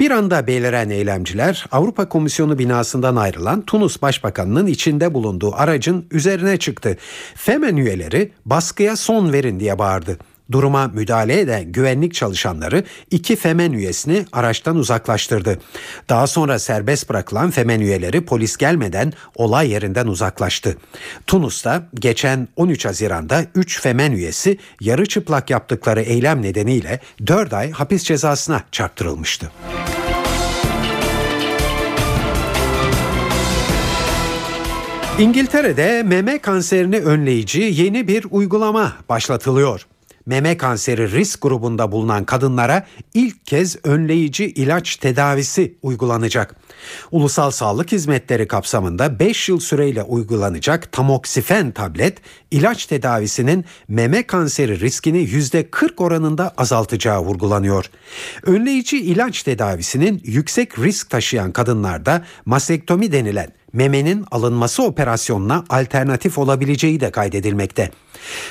Bir anda beliren eylemciler Avrupa Komisyonu binasından ayrılan Tunus Başbakanı'nın içinde bulunduğu aracın üzerine çıktı. Femen üyeleri baskıya son verin diye bağırdı. Duruma müdahale eden güvenlik çalışanları iki Femen üyesini araçtan uzaklaştırdı. Daha sonra serbest bırakılan Femen üyeleri polis gelmeden olay yerinden uzaklaştı. Tunus'ta geçen 13 Haziran'da 3 Femen üyesi yarı çıplak yaptıkları eylem nedeniyle 4 ay hapis cezasına çarptırılmıştı. İngiltere'de meme kanserini önleyici yeni bir uygulama başlatılıyor meme kanseri risk grubunda bulunan kadınlara ilk kez önleyici ilaç tedavisi uygulanacak. Ulusal Sağlık Hizmetleri kapsamında 5 yıl süreyle uygulanacak tamoksifen tablet ilaç tedavisinin meme kanseri riskini %40 oranında azaltacağı vurgulanıyor. Önleyici ilaç tedavisinin yüksek risk taşıyan kadınlarda masektomi denilen memenin alınması operasyonuna alternatif olabileceği de kaydedilmekte.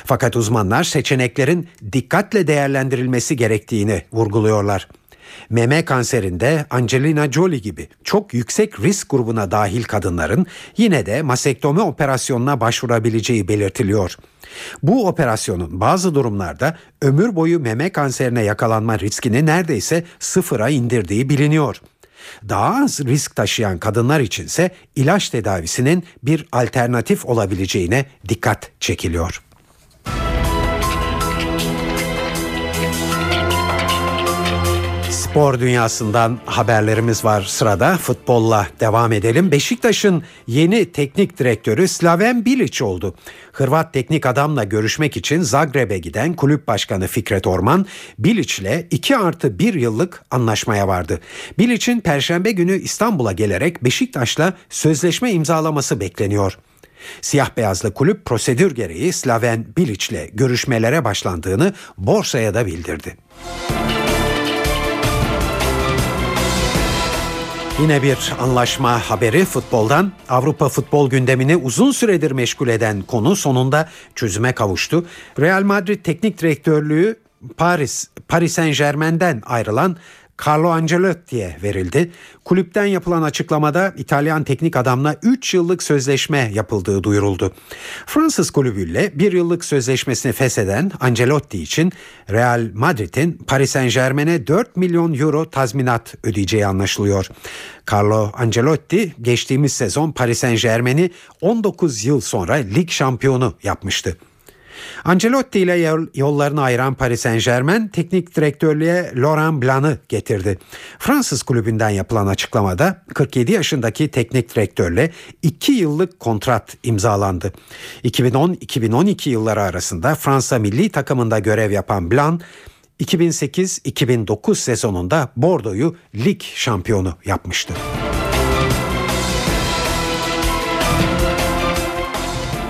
Fakat uzmanlar seçeneklerin dikkatle değerlendirilmesi gerektiğini vurguluyorlar. Meme kanserinde Angelina Jolie gibi çok yüksek risk grubuna dahil kadınların yine de masektomi operasyonuna başvurabileceği belirtiliyor. Bu operasyonun bazı durumlarda ömür boyu meme kanserine yakalanma riskini neredeyse sıfıra indirdiği biliniyor. Daha az risk taşıyan kadınlar içinse ilaç tedavisinin bir alternatif olabileceğine dikkat çekiliyor. Spor dünyasından haberlerimiz var sırada. Futbolla devam edelim. Beşiktaş'ın yeni teknik direktörü Slaven Bilic oldu. Hırvat teknik adamla görüşmek için Zagreb'e giden kulüp başkanı Fikret Orman, Bilic ile 2 artı 1 yıllık anlaşmaya vardı. Bilic'in perşembe günü İstanbul'a gelerek Beşiktaş'la sözleşme imzalaması bekleniyor. Siyah beyazlı kulüp prosedür gereği Slaven Bilic ile görüşmelere başlandığını borsaya da bildirdi. Yine bir anlaşma haberi futboldan. Avrupa futbol gündemini uzun süredir meşgul eden konu sonunda çözüme kavuştu. Real Madrid teknik direktörlüğü Paris Paris Saint-Germain'den ayrılan Carlo Ancelotti'ye verildi. Kulüpten yapılan açıklamada İtalyan teknik adamla 3 yıllık sözleşme yapıldığı duyuruldu. Fransız kulübüyle 1 yıllık sözleşmesini fesheden Ancelotti için Real Madrid'in Paris Saint Germain'e 4 milyon euro tazminat ödeyeceği anlaşılıyor. Carlo Ancelotti geçtiğimiz sezon Paris Saint Germain'i 19 yıl sonra lig şampiyonu yapmıştı. Ancelotti ile yollarını ayıran Paris Saint Germain teknik direktörlüğe Laurent Blanc'ı getirdi. Fransız kulübünden yapılan açıklamada 47 yaşındaki teknik direktörle 2 yıllık kontrat imzalandı. 2010-2012 yılları arasında Fransa milli takımında görev yapan Blanc 2008-2009 sezonunda Bordeaux'u lig şampiyonu yapmıştı.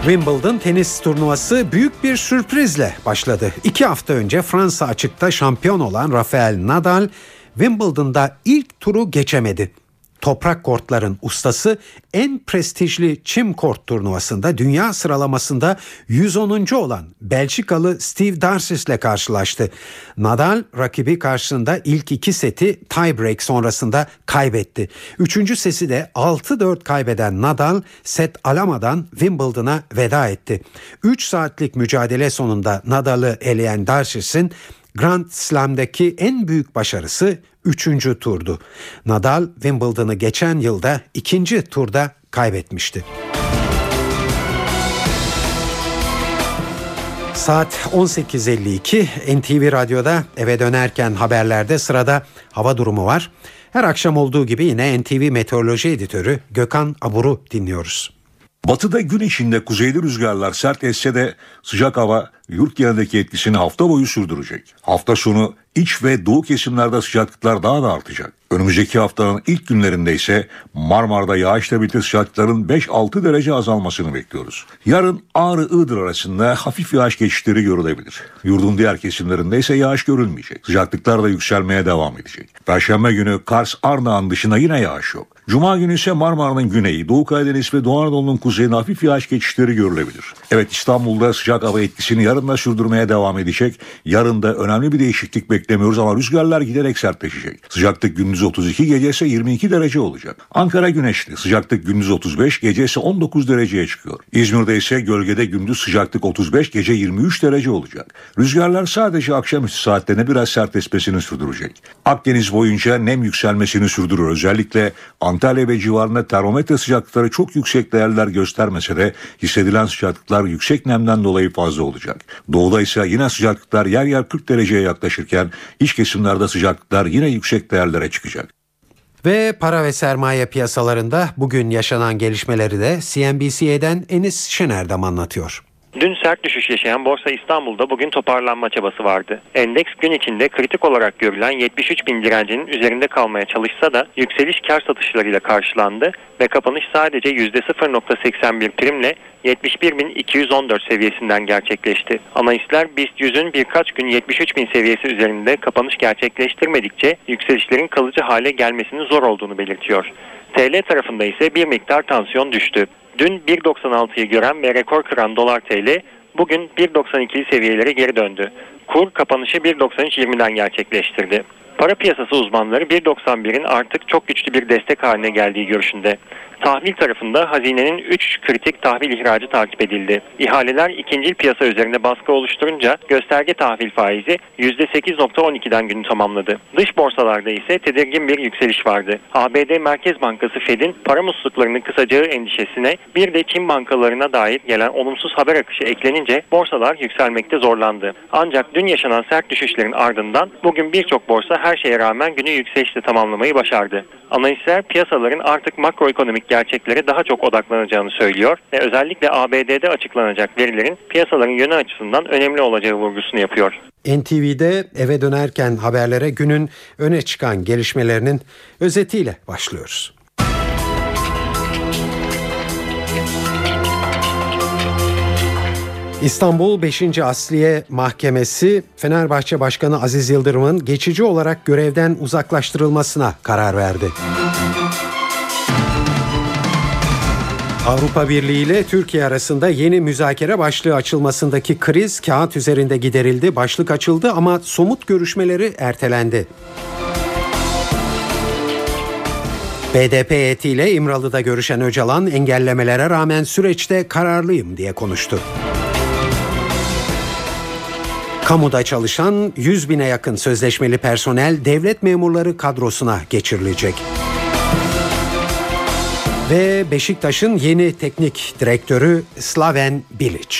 Wimbledon tenis turnuvası büyük bir sürprizle başladı. İki hafta önce Fransa açıkta şampiyon olan Rafael Nadal Wimbledon'da ilk turu geçemedi toprak kortların ustası en prestijli çim kort turnuvasında dünya sıralamasında 110. olan Belçikalı Steve Darcis ile karşılaştı. Nadal rakibi karşısında ilk iki seti tiebreak sonrasında kaybetti. Üçüncü sesi de 6-4 kaybeden Nadal set alamadan Wimbledon'a veda etti. 3 saatlik mücadele sonunda Nadal'ı eleyen Darcis'in Grand Slam'daki en büyük başarısı 3. turdu. Nadal Wimbledon'ı geçen yılda ikinci turda kaybetmişti. Saat 18.52 NTV Radyo'da eve dönerken haberlerde sırada hava durumu var. Her akşam olduğu gibi yine NTV Meteoroloji Editörü Gökhan Abur'u dinliyoruz. Batıda gün içinde kuzeyli rüzgarlar sert esse de sıcak hava yurt genelindeki etkisini hafta boyu sürdürecek. Hafta sonu iç ve doğu kesimlerde sıcaklıklar daha da artacak. Önümüzdeki haftanın ilk günlerinde ise Marmara'da yağışla birlikte sıcaklıkların 5-6 derece azalmasını bekliyoruz. Yarın Ağrı-Iğdır arasında hafif yağış geçişleri görülebilir. Yurdun diğer kesimlerinde ise yağış görülmeyecek. Sıcaklıklar da yükselmeye devam edecek. Perşembe günü Kars Ardahan dışında yine yağış yok. Cuma günü ise Marmara'nın güneyi, Doğu Karadeniz ve Doğu Anadolu'nun kuzeyine hafif yağış geçişleri görülebilir. Evet İstanbul'da sıcak hava etkisini yarın da sürdürmeye devam edecek. Yarın da önemli bir değişiklik beklemiyoruz ama rüzgarlar giderek sertleşecek. Sıcaklık gündüz 32, gece ise 22 derece olacak. Ankara güneşli, sıcaklık gündüz 35, gece ise 19 dereceye çıkıyor. İzmir'de ise gölgede gündüz sıcaklık 35, gece 23 derece olacak. Rüzgarlar sadece akşamüstü saatlerine biraz sert esmesini sürdürecek. Akdeniz boyunca nem yükselmesini sürdürür. Özellikle Antalya ve civarında termometre sıcaklıkları çok yüksek değerler göstermese de hissedilen sıcaklıklar yüksek nemden dolayı fazla olacak. Doğuda ise yine sıcaklıklar yer yer 40 dereceye yaklaşırken iç kesimlerde sıcaklıklar yine yüksek değerlere çıkacak. Ve para ve sermaye piyasalarında bugün yaşanan gelişmeleri de CNBC'den Enis Şener'dam anlatıyor. Dün sert düşüş yaşayan Borsa İstanbul'da bugün toparlanma çabası vardı. Endeks gün içinde kritik olarak görülen 73 bin direncinin üzerinde kalmaya çalışsa da yükseliş kar satışlarıyla karşılandı ve kapanış sadece %0.81 primle 71.214 seviyesinden gerçekleşti. Analistler BIST 100'ün birkaç gün 73 bin seviyesi üzerinde kapanış gerçekleştirmedikçe yükselişlerin kalıcı hale gelmesinin zor olduğunu belirtiyor. TL tarafında ise bir miktar tansiyon düştü. Dün 1.96'yı gören ve rekor kıran dolar TL bugün 1.92'li seviyelere geri döndü. Kur kapanışı 1.93.20'den gerçekleştirdi. Para piyasası uzmanları 1.91'in artık çok güçlü bir destek haline geldiği görüşünde. Tahvil tarafında hazinenin 3 kritik tahvil ihracı takip edildi. İhaleler ikinci piyasa üzerinde baskı oluşturunca gösterge tahvil faizi %8.12'den günü tamamladı. Dış borsalarda ise tedirgin bir yükseliş vardı. ABD Merkez Bankası Fed'in para musluklarını kısacağı endişesine bir de Çin bankalarına dair gelen olumsuz haber akışı eklenince borsalar yükselmekte zorlandı. Ancak dün yaşanan sert düşüşlerin ardından bugün birçok borsa her şeye rağmen günü yükselişle tamamlamayı başardı. Analistler piyasaların artık makroekonomik gerçeklere daha çok odaklanacağını söylüyor ve özellikle ABD'de açıklanacak verilerin piyasaların yönü açısından önemli olacağı vurgusunu yapıyor. NTV'de eve dönerken haberlere günün öne çıkan gelişmelerinin özetiyle başlıyoruz. İstanbul 5. Asliye Mahkemesi Fenerbahçe Başkanı Aziz Yıldırım'ın geçici olarak görevden uzaklaştırılmasına karar verdi. Avrupa Birliği ile Türkiye arasında yeni müzakere başlığı açılmasındaki kriz kağıt üzerinde giderildi, başlık açıldı ama somut görüşmeleri ertelendi. BDP heyetiyle İmralı'da görüşen Öcalan engellemelere rağmen süreçte kararlıyım diye konuştu. Kamuda çalışan 100 bine yakın sözleşmeli personel devlet memurları kadrosuna geçirilecek. Ve Beşiktaş'ın yeni teknik direktörü Slaven Bilic.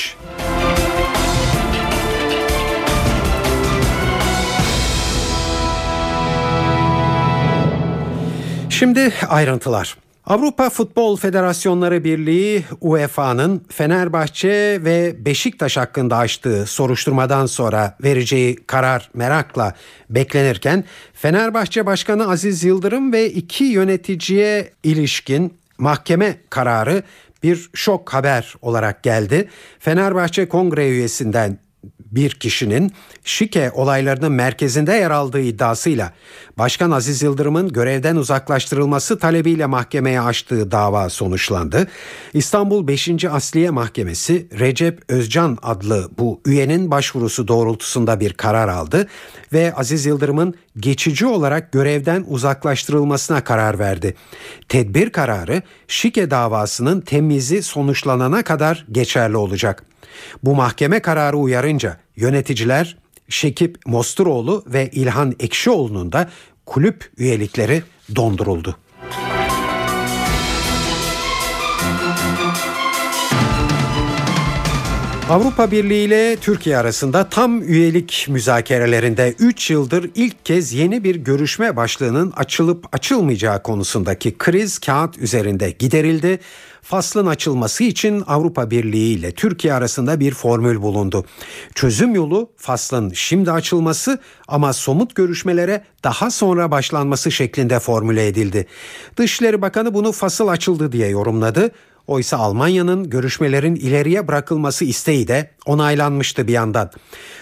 Şimdi ayrıntılar. Avrupa Futbol Federasyonları Birliği UEFA'nın Fenerbahçe ve Beşiktaş hakkında açtığı soruşturmadan sonra vereceği karar merakla beklenirken Fenerbahçe Başkanı Aziz Yıldırım ve iki yöneticiye ilişkin mahkeme kararı bir şok haber olarak geldi. Fenerbahçe Kongre üyesinden bir kişinin şike olaylarının merkezinde yer aldığı iddiasıyla Başkan Aziz Yıldırım'ın görevden uzaklaştırılması talebiyle mahkemeye açtığı dava sonuçlandı. İstanbul 5. Asliye Mahkemesi Recep Özcan adlı bu üyenin başvurusu doğrultusunda bir karar aldı ve Aziz Yıldırım'ın geçici olarak görevden uzaklaştırılmasına karar verdi. Tedbir kararı şike davasının temizi sonuçlanana kadar geçerli olacak. Bu mahkeme kararı uyarınca yöneticiler Şekip Mosturoğlu ve İlhan Ekşioğlu'nun da kulüp üyelikleri donduruldu. Avrupa Birliği ile Türkiye arasında tam üyelik müzakerelerinde 3 yıldır ilk kez yeni bir görüşme başlığının açılıp açılmayacağı konusundaki kriz kağıt üzerinde giderildi. Faslın açılması için Avrupa Birliği ile Türkiye arasında bir formül bulundu. Çözüm yolu faslın şimdi açılması ama somut görüşmelere daha sonra başlanması şeklinde formüle edildi. Dışişleri Bakanı bunu fasıl açıldı diye yorumladı. Oysa Almanya'nın görüşmelerin ileriye bırakılması isteği de onaylanmıştı bir yandan.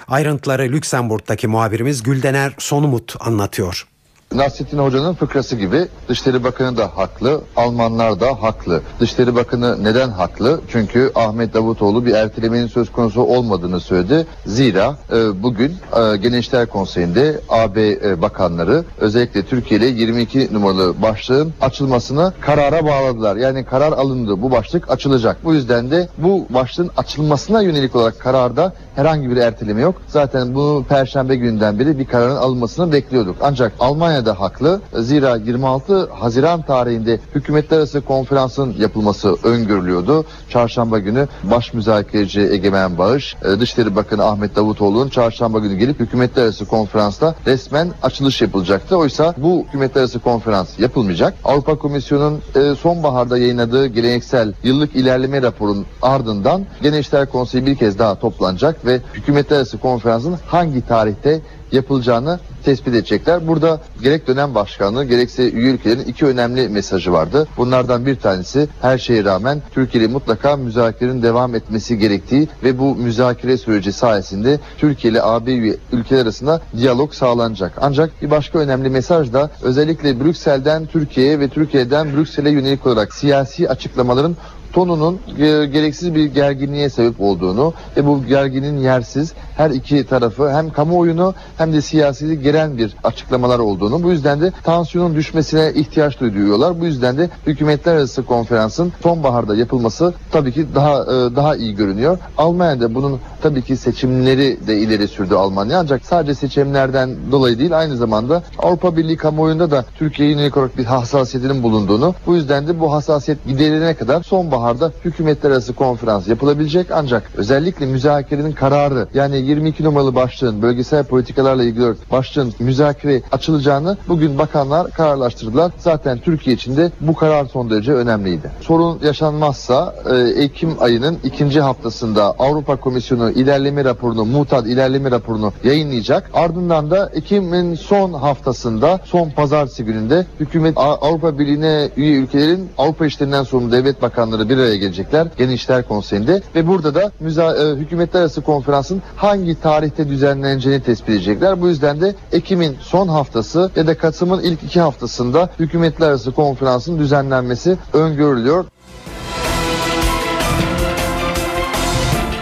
Ayrıntıları Lüksemburg'daki muhabirimiz Güldener Sonumut anlatıyor. Nasrettin Hoca'nın fıkrası gibi Dışişleri Bakanı da haklı, Almanlar da haklı. Dışişleri Bakanı neden haklı? Çünkü Ahmet Davutoğlu bir ertelemenin söz konusu olmadığını söyledi. Zira e, bugün e, Gençler Konseyi'nde AB e, bakanları özellikle Türkiye ile 22 numaralı başlığın açılmasını karara bağladılar. Yani karar alındı. Bu başlık açılacak. Bu yüzden de bu başlığın açılmasına yönelik olarak kararda herhangi bir erteleme yok. Zaten bu perşembe günden beri bir kararın alınmasını bekliyorduk. Ancak Almanya da haklı. Zira 26 Haziran tarihinde hükümetler arası konferansın yapılması öngörülüyordu. Çarşamba günü baş müzakereci Egemen Bağış, e, Dışişleri Bakanı Ahmet Davutoğlu'nun çarşamba günü gelip hükümetler arası konferansta resmen açılış yapılacaktı. Oysa bu hükümetler arası konferans yapılmayacak. Avrupa Komisyonu'nun e, sonbaharda yayınladığı geleneksel yıllık ilerleme raporunun ardından Gençler Konseyi bir kez daha toplanacak ve hükümetler arası konferansın hangi tarihte yapılacağını tespit edecekler. Burada gerek dönem başkanlığı gerekse üye ülkelerin iki önemli mesajı vardı. Bunlardan bir tanesi her şeye rağmen Türkiye ile mutlaka müzakerenin devam etmesi gerektiği ve bu müzakere süreci sayesinde Türkiye ile AB ülkeler arasında diyalog sağlanacak. Ancak bir başka önemli mesaj da özellikle Brüksel'den Türkiye'ye ve Türkiye'den Brüksel'e yönelik olarak siyasi açıklamaların tonunun e, gereksiz bir gerginliğe sebep olduğunu ve bu gerginin yersiz her iki tarafı hem kamuoyunu hem de siyasi gelen bir açıklamalar olduğunu bu yüzden de tansiyonun düşmesine ihtiyaç duyuyorlar. Bu yüzden de hükümetler arası konferansın sonbaharda yapılması tabii ki daha e, daha iyi görünüyor. Almanya'da bunun tabii ki seçimleri de ileri sürdü Almanya ancak sadece seçimlerden dolayı değil aynı zamanda Avrupa Birliği kamuoyunda da Türkiye'ye yönelik olarak bir hassasiyetinin bulunduğunu bu yüzden de bu hassasiyet giderilene kadar sonbahar sonbaharda hükümetler arası konferans yapılabilecek ancak özellikle müzakerenin kararı yani 22 numaralı başlığın bölgesel politikalarla ilgili başlığın müzakere açılacağını bugün bakanlar kararlaştırdılar. Zaten Türkiye için de bu karar son derece önemliydi. Sorun yaşanmazsa e, Ekim ayının ikinci haftasında Avrupa Komisyonu ilerleme raporunu, mutat ilerleme raporunu yayınlayacak. Ardından da Ekim'in son haftasında son pazartesi gününde hükümet Avrupa Birliği'ne üye ülkelerin Avrupa işlerinden sorumlu devlet bakanları bir araya gelecekler Genişler Konseyi'nde ve burada da müza e, hükümetler arası konferansın hangi tarihte düzenleneceğini tespit edecekler. Bu yüzden de Ekim'in son haftası ya da Kasım'ın ilk iki haftasında hükümetler arası konferansın düzenlenmesi öngörülüyor.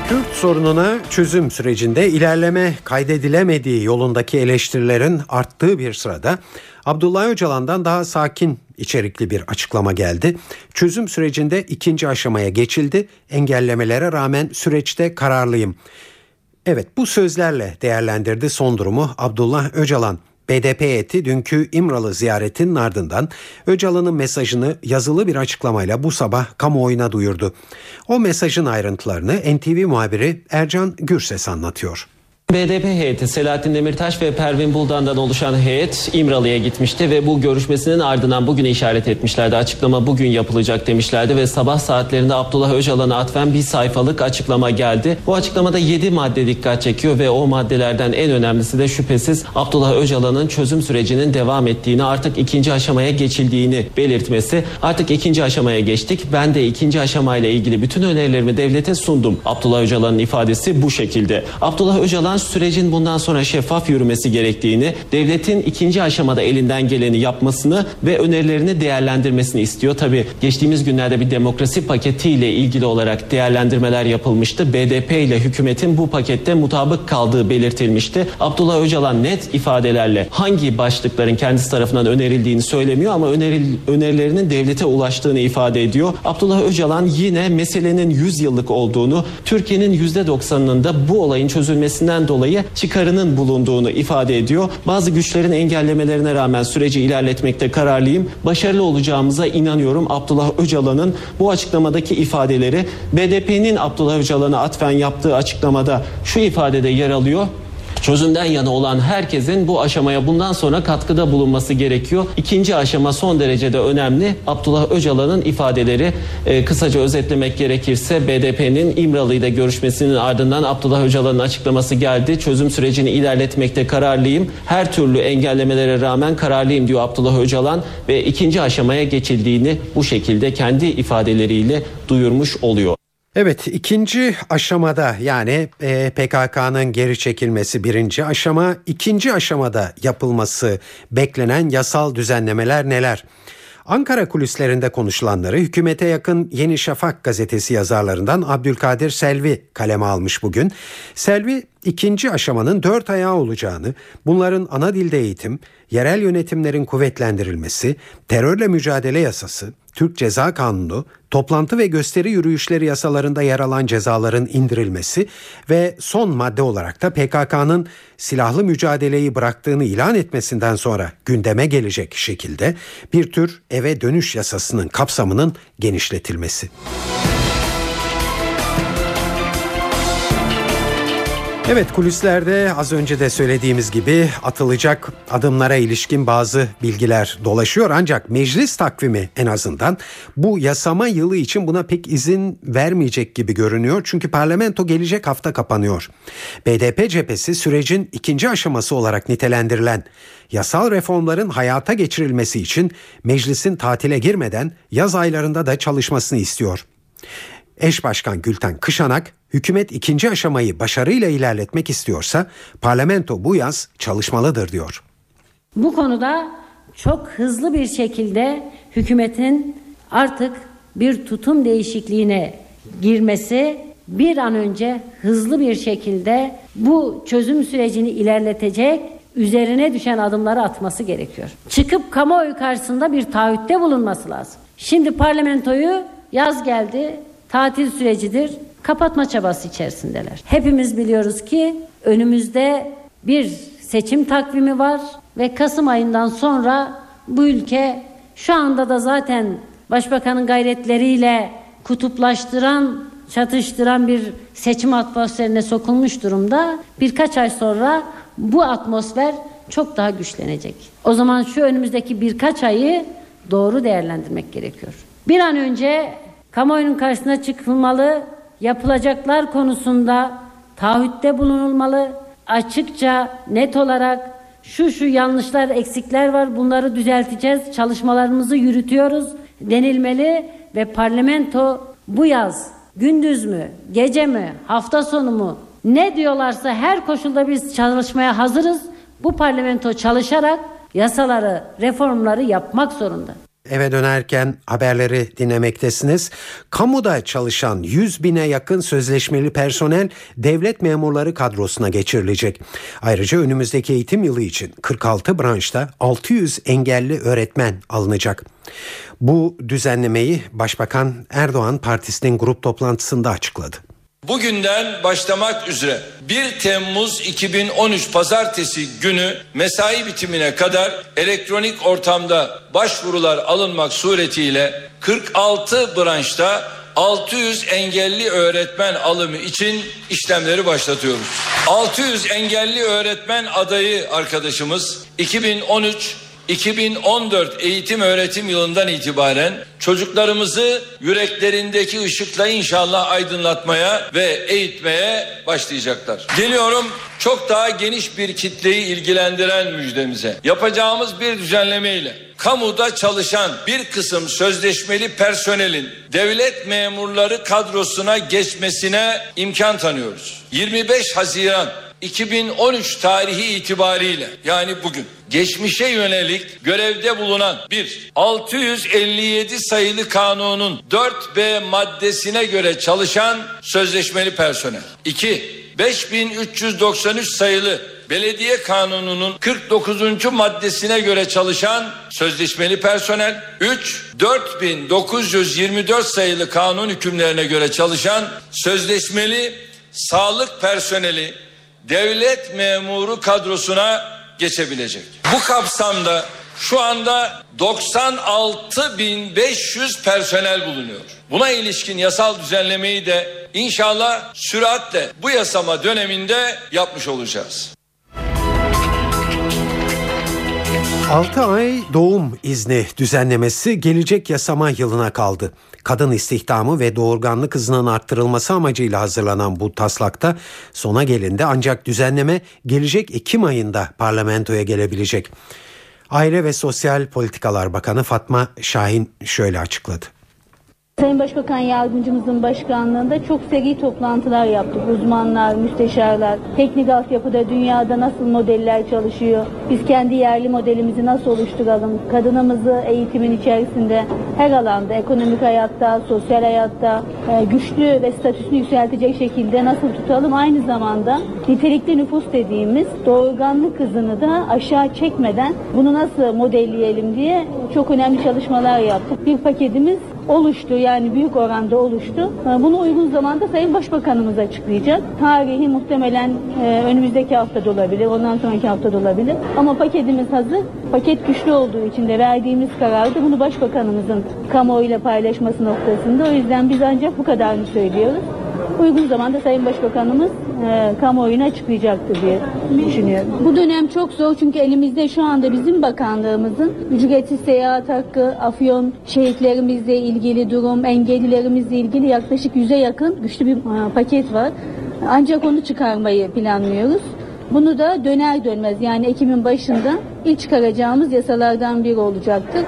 Kürt sorununa çözüm sürecinde ilerleme kaydedilemediği yolundaki eleştirilerin arttığı bir sırada Abdullah Öcalan'dan daha sakin içerikli bir açıklama geldi. Çözüm sürecinde ikinci aşamaya geçildi. Engellemelere rağmen süreçte kararlıyım. Evet bu sözlerle değerlendirdi son durumu Abdullah Öcalan. BDP heyeti dünkü İmralı ziyaretinin ardından Öcalan'ın mesajını yazılı bir açıklamayla bu sabah kamuoyuna duyurdu. O mesajın ayrıntılarını NTV muhabiri Ercan Gürses anlatıyor. BDP heyeti Selahattin Demirtaş ve Pervin Buldan'dan oluşan heyet İmralı'ya gitmişti ve bu görüşmesinin ardından bugüne işaret etmişlerdi. Açıklama bugün yapılacak demişlerdi ve sabah saatlerinde Abdullah Öcalan'a atfen bir sayfalık açıklama geldi. Bu açıklamada 7 madde dikkat çekiyor ve o maddelerden en önemlisi de şüphesiz Abdullah Öcalan'ın çözüm sürecinin devam ettiğini artık ikinci aşamaya geçildiğini belirtmesi. Artık ikinci aşamaya geçtik. Ben de ikinci aşamayla ilgili bütün önerilerimi devlete sundum. Abdullah Öcalan'ın ifadesi bu şekilde. Abdullah Öcalan sürecin bundan sonra şeffaf yürümesi gerektiğini, devletin ikinci aşamada elinden geleni yapmasını ve önerilerini değerlendirmesini istiyor. Tabi geçtiğimiz günlerde bir demokrasi paketiyle ilgili olarak değerlendirmeler yapılmıştı. BDP ile hükümetin bu pakette mutabık kaldığı belirtilmişti. Abdullah Öcalan net ifadelerle hangi başlıkların kendisi tarafından önerildiğini söylemiyor ama öneril, önerilerinin devlete ulaştığını ifade ediyor. Abdullah Öcalan yine meselenin 100 yıllık olduğunu, Türkiye'nin %90'ının da bu olayın çözülmesinden dolayı çıkarının bulunduğunu ifade ediyor. Bazı güçlerin engellemelerine rağmen süreci ilerletmekte kararlıyım. Başarılı olacağımıza inanıyorum. Abdullah Öcalan'ın bu açıklamadaki ifadeleri BDP'nin Abdullah Öcalan'a atfen yaptığı açıklamada şu ifadede yer alıyor. Çözümden yana olan herkesin bu aşamaya bundan sonra katkıda bulunması gerekiyor. İkinci aşama son derecede önemli. Abdullah Öcalan'ın ifadeleri e, kısaca özetlemek gerekirse BDP'nin İmralı ile görüşmesinin ardından Abdullah Öcalan'ın açıklaması geldi. Çözüm sürecini ilerletmekte kararlıyım. Her türlü engellemelere rağmen kararlıyım diyor Abdullah Öcalan ve ikinci aşamaya geçildiğini bu şekilde kendi ifadeleriyle duyurmuş oluyor. Evet ikinci aşamada yani e, PKK'nın geri çekilmesi birinci aşama ikinci aşamada yapılması beklenen yasal düzenlemeler neler? Ankara kulislerinde konuşulanları hükümete yakın Yeni Şafak gazetesi yazarlarından Abdülkadir Selvi kaleme almış bugün. Selvi ikinci aşamanın dört ayağı olacağını, bunların ana dilde eğitim, yerel yönetimlerin kuvvetlendirilmesi, terörle mücadele yasası, Türk Ceza Kanunu, toplantı ve gösteri yürüyüşleri yasalarında yer alan cezaların indirilmesi ve son madde olarak da PKK'nın silahlı mücadeleyi bıraktığını ilan etmesinden sonra gündeme gelecek şekilde bir tür eve dönüş yasasının kapsamının genişletilmesi. Evet kulislerde az önce de söylediğimiz gibi atılacak adımlara ilişkin bazı bilgiler dolaşıyor ancak meclis takvimi en azından bu yasama yılı için buna pek izin vermeyecek gibi görünüyor. Çünkü parlamento gelecek hafta kapanıyor. BDP cephesi sürecin ikinci aşaması olarak nitelendirilen yasal reformların hayata geçirilmesi için meclisin tatile girmeden yaz aylarında da çalışmasını istiyor. Eş Başkan Gülten Kışanak, hükümet ikinci aşamayı başarıyla ilerletmek istiyorsa parlamento bu yaz çalışmalıdır diyor. Bu konuda çok hızlı bir şekilde hükümetin artık bir tutum değişikliğine girmesi bir an önce hızlı bir şekilde bu çözüm sürecini ilerletecek üzerine düşen adımları atması gerekiyor. Çıkıp kamuoyu karşısında bir taahhütte bulunması lazım. Şimdi parlamentoyu yaz geldi, tatil sürecidir. Kapatma çabası içerisindeler. Hepimiz biliyoruz ki önümüzde bir seçim takvimi var ve Kasım ayından sonra bu ülke şu anda da zaten başbakanın gayretleriyle kutuplaştıran, çatıştıran bir seçim atmosferine sokulmuş durumda. Birkaç ay sonra bu atmosfer çok daha güçlenecek. O zaman şu önümüzdeki birkaç ayı doğru değerlendirmek gerekiyor. Bir an önce kamuoyunun karşısına çıkılmalı, yapılacaklar konusunda taahhütte bulunulmalı, açıkça, net olarak şu şu yanlışlar, eksikler var bunları düzelteceğiz, çalışmalarımızı yürütüyoruz denilmeli ve parlamento bu yaz gündüz mü, gece mi, hafta sonu mu ne diyorlarsa her koşulda biz çalışmaya hazırız. Bu parlamento çalışarak yasaları, reformları yapmak zorunda. Eve dönerken haberleri dinlemektesiniz. Kamuda çalışan 100 bine yakın sözleşmeli personel devlet memurları kadrosuna geçirilecek. Ayrıca önümüzdeki eğitim yılı için 46 branşta 600 engelli öğretmen alınacak. Bu düzenlemeyi Başbakan Erdoğan partisinin grup toplantısında açıkladı. Bugünden başlamak üzere 1 Temmuz 2013 pazartesi günü mesai bitimine kadar elektronik ortamda başvurular alınmak suretiyle 46 branşta 600 engelli öğretmen alımı için işlemleri başlatıyoruz. 600 engelli öğretmen adayı arkadaşımız 2013 2014 eğitim öğretim yılından itibaren çocuklarımızı yüreklerindeki ışıkla inşallah aydınlatmaya ve eğitmeye başlayacaklar. Geliyorum çok daha geniş bir kitleyi ilgilendiren müjdemize. Yapacağımız bir düzenlemeyle kamuda çalışan bir kısım sözleşmeli personelin devlet memurları kadrosuna geçmesine imkan tanıyoruz. 25 Haziran 2013 tarihi itibariyle yani bugün geçmişe yönelik görevde bulunan bir 657 sayılı kanunun 4B maddesine göre çalışan sözleşmeli personel. 2. 5393 sayılı Belediye Kanunu'nun 49. maddesine göre çalışan sözleşmeli personel, 3 4924 sayılı kanun hükümlerine göre çalışan sözleşmeli sağlık personeli devlet memuru kadrosuna geçebilecek. Bu kapsamda şu anda 96.500 personel bulunuyor. Buna ilişkin yasal düzenlemeyi de inşallah süratle bu yasama döneminde yapmış olacağız. 6 ay doğum izni düzenlemesi gelecek yasama yılına kaldı. Kadın istihdamı ve doğurganlık hızının arttırılması amacıyla hazırlanan bu taslakta sona gelindi ancak düzenleme gelecek Ekim ayında parlamentoya gelebilecek. Aile ve Sosyal Politikalar Bakanı Fatma Şahin şöyle açıkladı. Sayın Başbakan Yardımcımızın başkanlığında çok seri toplantılar yaptık. Uzmanlar, müsteşarlar, teknik altyapıda dünyada nasıl modeller çalışıyor, biz kendi yerli modelimizi nasıl oluşturalım, kadınımızı eğitimin içerisinde her alanda, ekonomik hayatta, sosyal hayatta e, güçlü ve statüsünü yükseltecek şekilde nasıl tutalım, aynı zamanda nitelikli nüfus dediğimiz doğurganlık hızını da aşağı çekmeden bunu nasıl modelleyelim diye çok önemli çalışmalar yaptık. Bir paketimiz oluştu yani büyük oranda oluştu. Bunu uygun zamanda Sayın Başbakanımız açıklayacak. Tarihi muhtemelen e, önümüzdeki hafta olabilir, ondan sonraki hafta olabilir. Ama paketimiz hazır. Paket güçlü olduğu için de verdiğimiz kararda bunu Başbakanımızın kamuoyuyla paylaşması noktasında. O yüzden biz ancak bu kadarını söylüyoruz. Uygun zamanda Sayın Başbakanımız e, kamuoyuna açıklayacaktır diye düşünüyorum. Bu dönem çok zor çünkü elimizde şu anda bizim bakanlığımızın ücretsiz seyahat hakkı, afyon şehitlerimizle ilgili durum, engellilerimizle ilgili yaklaşık yüze yakın güçlü bir e, paket var. Ancak onu çıkarmayı planlıyoruz. Bunu da döner dönmez yani Ekim'in başında ilk çıkaracağımız yasalardan biri olacaktır.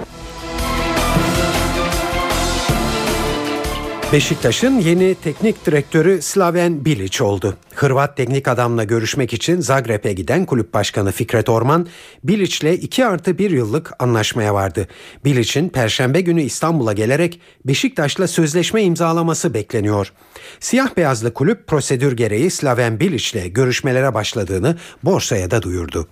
Beşiktaş'ın yeni teknik direktörü Slaven Bilic oldu. Hırvat teknik adamla görüşmek için Zagreb'e giden kulüp başkanı Fikret Orman, Bilic'le 2 artı 1 yıllık anlaşmaya vardı. Bilic'in perşembe günü İstanbul'a gelerek Beşiktaş'la sözleşme imzalaması bekleniyor. Siyah beyazlı kulüp prosedür gereği Slaven Bilic'le görüşmelere başladığını borsaya da duyurdu.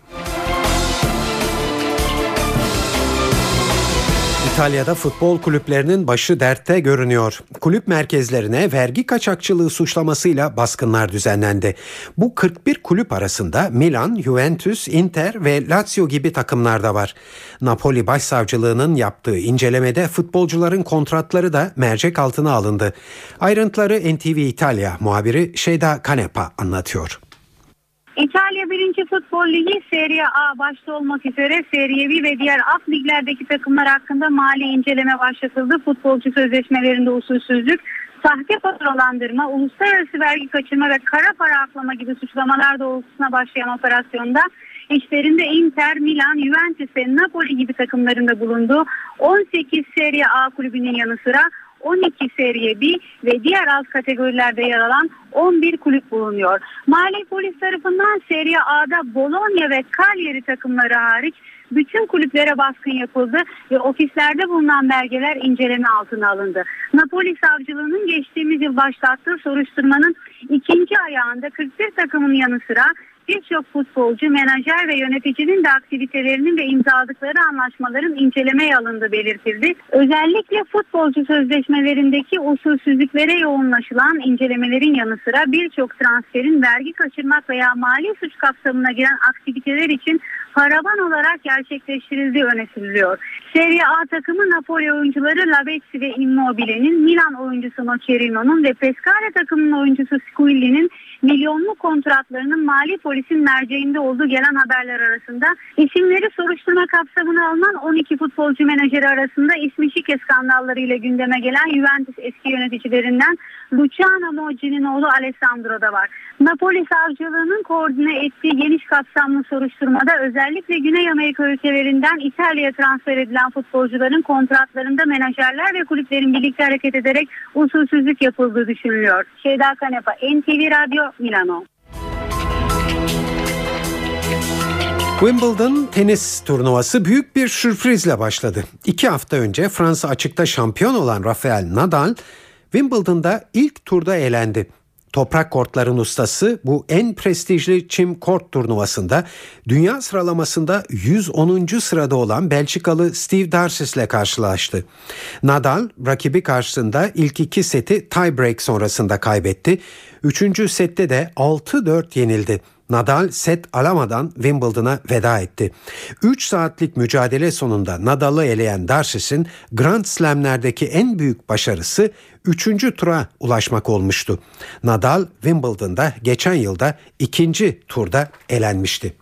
İtalya'da futbol kulüplerinin başı dertte görünüyor. Kulüp merkezlerine vergi kaçakçılığı suçlamasıyla baskınlar düzenlendi. Bu 41 kulüp arasında Milan, Juventus, Inter ve Lazio gibi takımlar da var. Napoli Başsavcılığının yaptığı incelemede futbolcuların kontratları da mercek altına alındı. Ayrıntıları NTV İtalya muhabiri Şeyda Kanepa anlatıyor. İtalya 1. Futbol Ligi Serie A başta olmak üzere Serie B ve diğer alt liglerdeki takımlar hakkında mali inceleme başlatıldı. Futbolcu sözleşmelerinde usulsüzlük, sahte faturalandırma, uluslararası vergi kaçırma ve kara para aklama gibi suçlamalar doğrultusuna başlayan operasyonda işlerinde Inter, Milan, Juventus ve Napoli gibi takımlarında bulunduğu 18 Serie A kulübünün yanı sıra 12 Serie B ve diğer alt kategorilerde yer alan 11 kulüp bulunuyor. Mali polis tarafından Serie A'da Bologna ve Cagliari takımları hariç bütün kulüplere baskın yapıldı ve ofislerde bulunan belgeler inceleme altına alındı. Napoli savcılığının geçtiğimiz yıl başlattığı soruşturmanın ikinci ayağında 41 takımın yanı sıra birçok futbolcu, menajer ve yöneticinin de aktivitelerinin ve imzaladıkları anlaşmaların incelemeye alındığı belirtildi. Özellikle futbolcu sözleşmelerindeki usulsüzlüklere yoğunlaşılan incelemelerin yanı sıra birçok transferin vergi kaçırmak veya mali suç kapsamına giren aktiviteler için paravan olarak gerçekleştirildiği öne sürülüyor. Serie A takımı Napoli oyuncuları Lavezzi ve Immobile'nin, Milan oyuncusu Nocerino'nun ve Pescara takımının oyuncusu Squilli'nin milyonluk kontratlarının mali polisin merceğinde olduğu gelen haberler arasında isimleri soruşturma kapsamına alınan 12 futbolcu menajeri arasında ismi şike skandallarıyla gündeme gelen Juventus eski yöneticilerinden Luciano Moggi'nin oğlu Alessandro da var. Napoli savcılığının koordine ettiği geniş kapsamlı soruşturmada özellikle Güney Amerika ülkelerinden İtalya'ya transfer edilen futbolcuların kontratlarında menajerler ve kulüplerin birlikte hareket ederek usulsüzlük yapıldığı düşünülüyor. Şeyda Kanepa, NTV Radyo, Milano. Wimbledon tenis turnuvası büyük bir sürprizle başladı. İki hafta önce Fransa açıkta şampiyon olan Rafael Nadal Wimbledon'da ilk turda elendi. Toprak kortların ustası bu en prestijli çim kort turnuvasında dünya sıralamasında 110. sırada olan Belçikalı Steve Darcis ile karşılaştı. Nadal rakibi karşısında ilk iki seti tiebreak sonrasında kaybetti. Üçüncü sette de 6-4 yenildi. Nadal set alamadan Wimbledon'a veda etti. 3 saatlik mücadele sonunda Nadal'ı eleyen Darcis'in Grand Slam'lerdeki en büyük başarısı 3. tura ulaşmak olmuştu. Nadal Wimbledon'da geçen yılda ikinci turda elenmişti.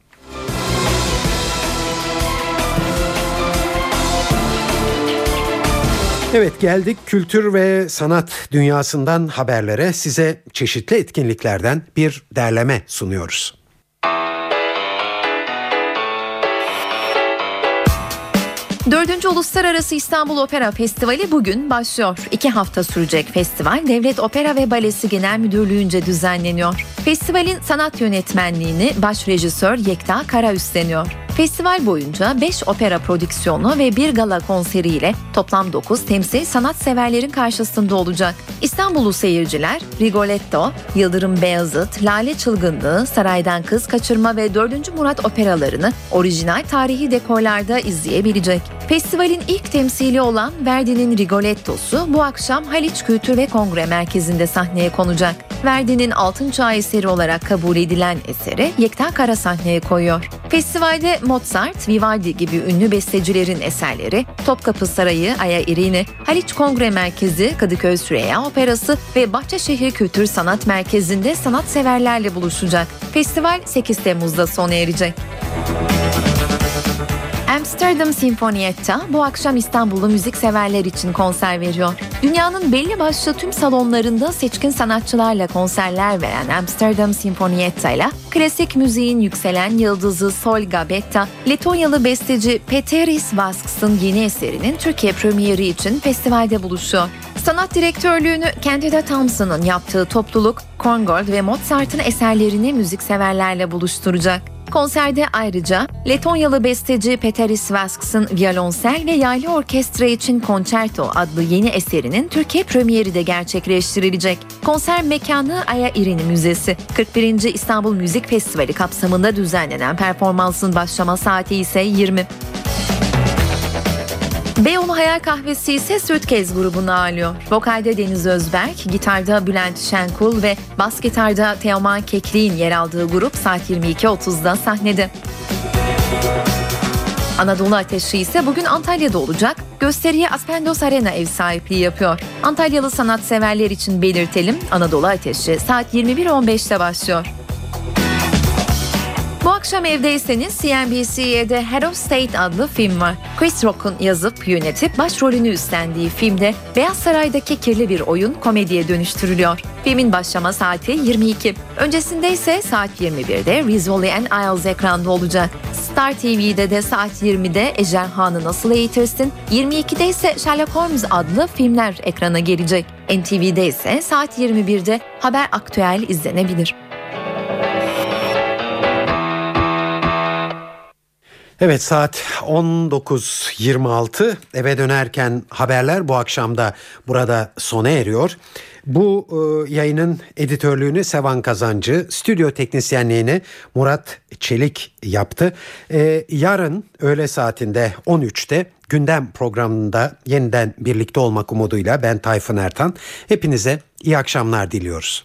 Evet geldik kültür ve sanat dünyasından haberlere size çeşitli etkinliklerden bir derleme sunuyoruz. Dördüncü Uluslararası İstanbul Opera Festivali bugün başlıyor. İki hafta sürecek festival Devlet Opera ve Balesi Genel Müdürlüğü'nce düzenleniyor. Festivalin sanat yönetmenliğini baş rejisör Yekta Kara üstleniyor. Festival boyunca 5 opera prodüksiyonu ve bir gala konseriyle toplam 9 temsil sanatseverlerin karşısında olacak. İstanbullu seyirciler Rigoletto, Yıldırım Beyazıt, Lale Çılgınlığı, Saraydan Kız Kaçırma ve 4. Murat operalarını orijinal tarihi dekorlarda izleyebilecek. Festivalin ilk temsili olan Verdi'nin Rigoletto'su bu akşam Haliç Kültür ve Kongre Merkezi'nde sahneye konacak. Verdi'nin altın çağ eseri olarak kabul edilen eseri Yekta Kara sahneye koyuyor. Festivalde Mozart, Vivaldi gibi ünlü bestecilerin eserleri, Topkapı Sarayı, Aya İrini, Haliç Kongre Merkezi, Kadıköy Süreyya Operası ve Bahçeşehir Kültür Sanat Merkezi'nde sanatseverlerle buluşacak. Festival 8 Temmuz'da sona erecek. Amsterdam Sinfonietta bu akşam İstanbul'u müzik severler için konser veriyor. Dünyanın belli başlı tüm salonlarında seçkin sanatçılarla konserler veren Amsterdam Sinfonietta ile klasik müziğin yükselen yıldızı Solga Betta, Letonyalı besteci Peteris Vasks'ın yeni eserinin Türkiye premieri için festivalde buluşuyor. Sanat direktörlüğünü Candida Thompson'ın yaptığı topluluk, Korngold ve Mozart'ın eserlerini müzikseverlerle buluşturacak. Konserde ayrıca Letonyalı besteci Peteris Vasks'ın violonsel ve yaylı orkestra için Concerto adlı yeni eserinin Türkiye premieri de gerçekleştirilecek. Konser mekanı Aya İrini Müzesi. 41. İstanbul Müzik Festivali kapsamında düzenlenen performansın başlama saati ise 20. Beyoğlu Hayal Kahvesi ise Sürtkez grubunu ağırlıyor. Vokalde Deniz Özberk, gitarda Bülent Şenkul ve bas gitarda Teoman Kekli'nin yer aldığı grup saat 22.30'da sahnede. Anadolu Ateşi ise bugün Antalya'da olacak. Gösteriye Aspendos Arena ev sahipliği yapıyor. Antalyalı sanatseverler için belirtelim Anadolu Ateşi saat 21.15'te başlıyor. Bu akşam evdeyseniz CNBC'de Head of State adlı film var. Chris Rock'un yazıp yönetip başrolünü üstlendiği filmde Beyaz Saray'daki kirli bir oyun komediye dönüştürülüyor. Filmin başlama saati 22. Öncesinde ise saat 21'de Rizzoli and Isles ekranda olacak. Star TV'de de saat 20'de Ejderhanı Nasıl Eğitirsin, 22'de ise Sherlock Holmes adlı filmler ekrana gelecek. NTV'de ise saat 21'de Haber Aktüel izlenebilir. Evet saat 19.26 eve dönerken haberler bu akşam da burada sona eriyor. Bu e, yayının editörlüğünü Sevan Kazancı, stüdyo teknisyenliğini Murat Çelik yaptı. E, yarın öğle saatinde 13'te gündem programında yeniden birlikte olmak umuduyla ben Tayfun Ertan. Hepinize iyi akşamlar diliyoruz.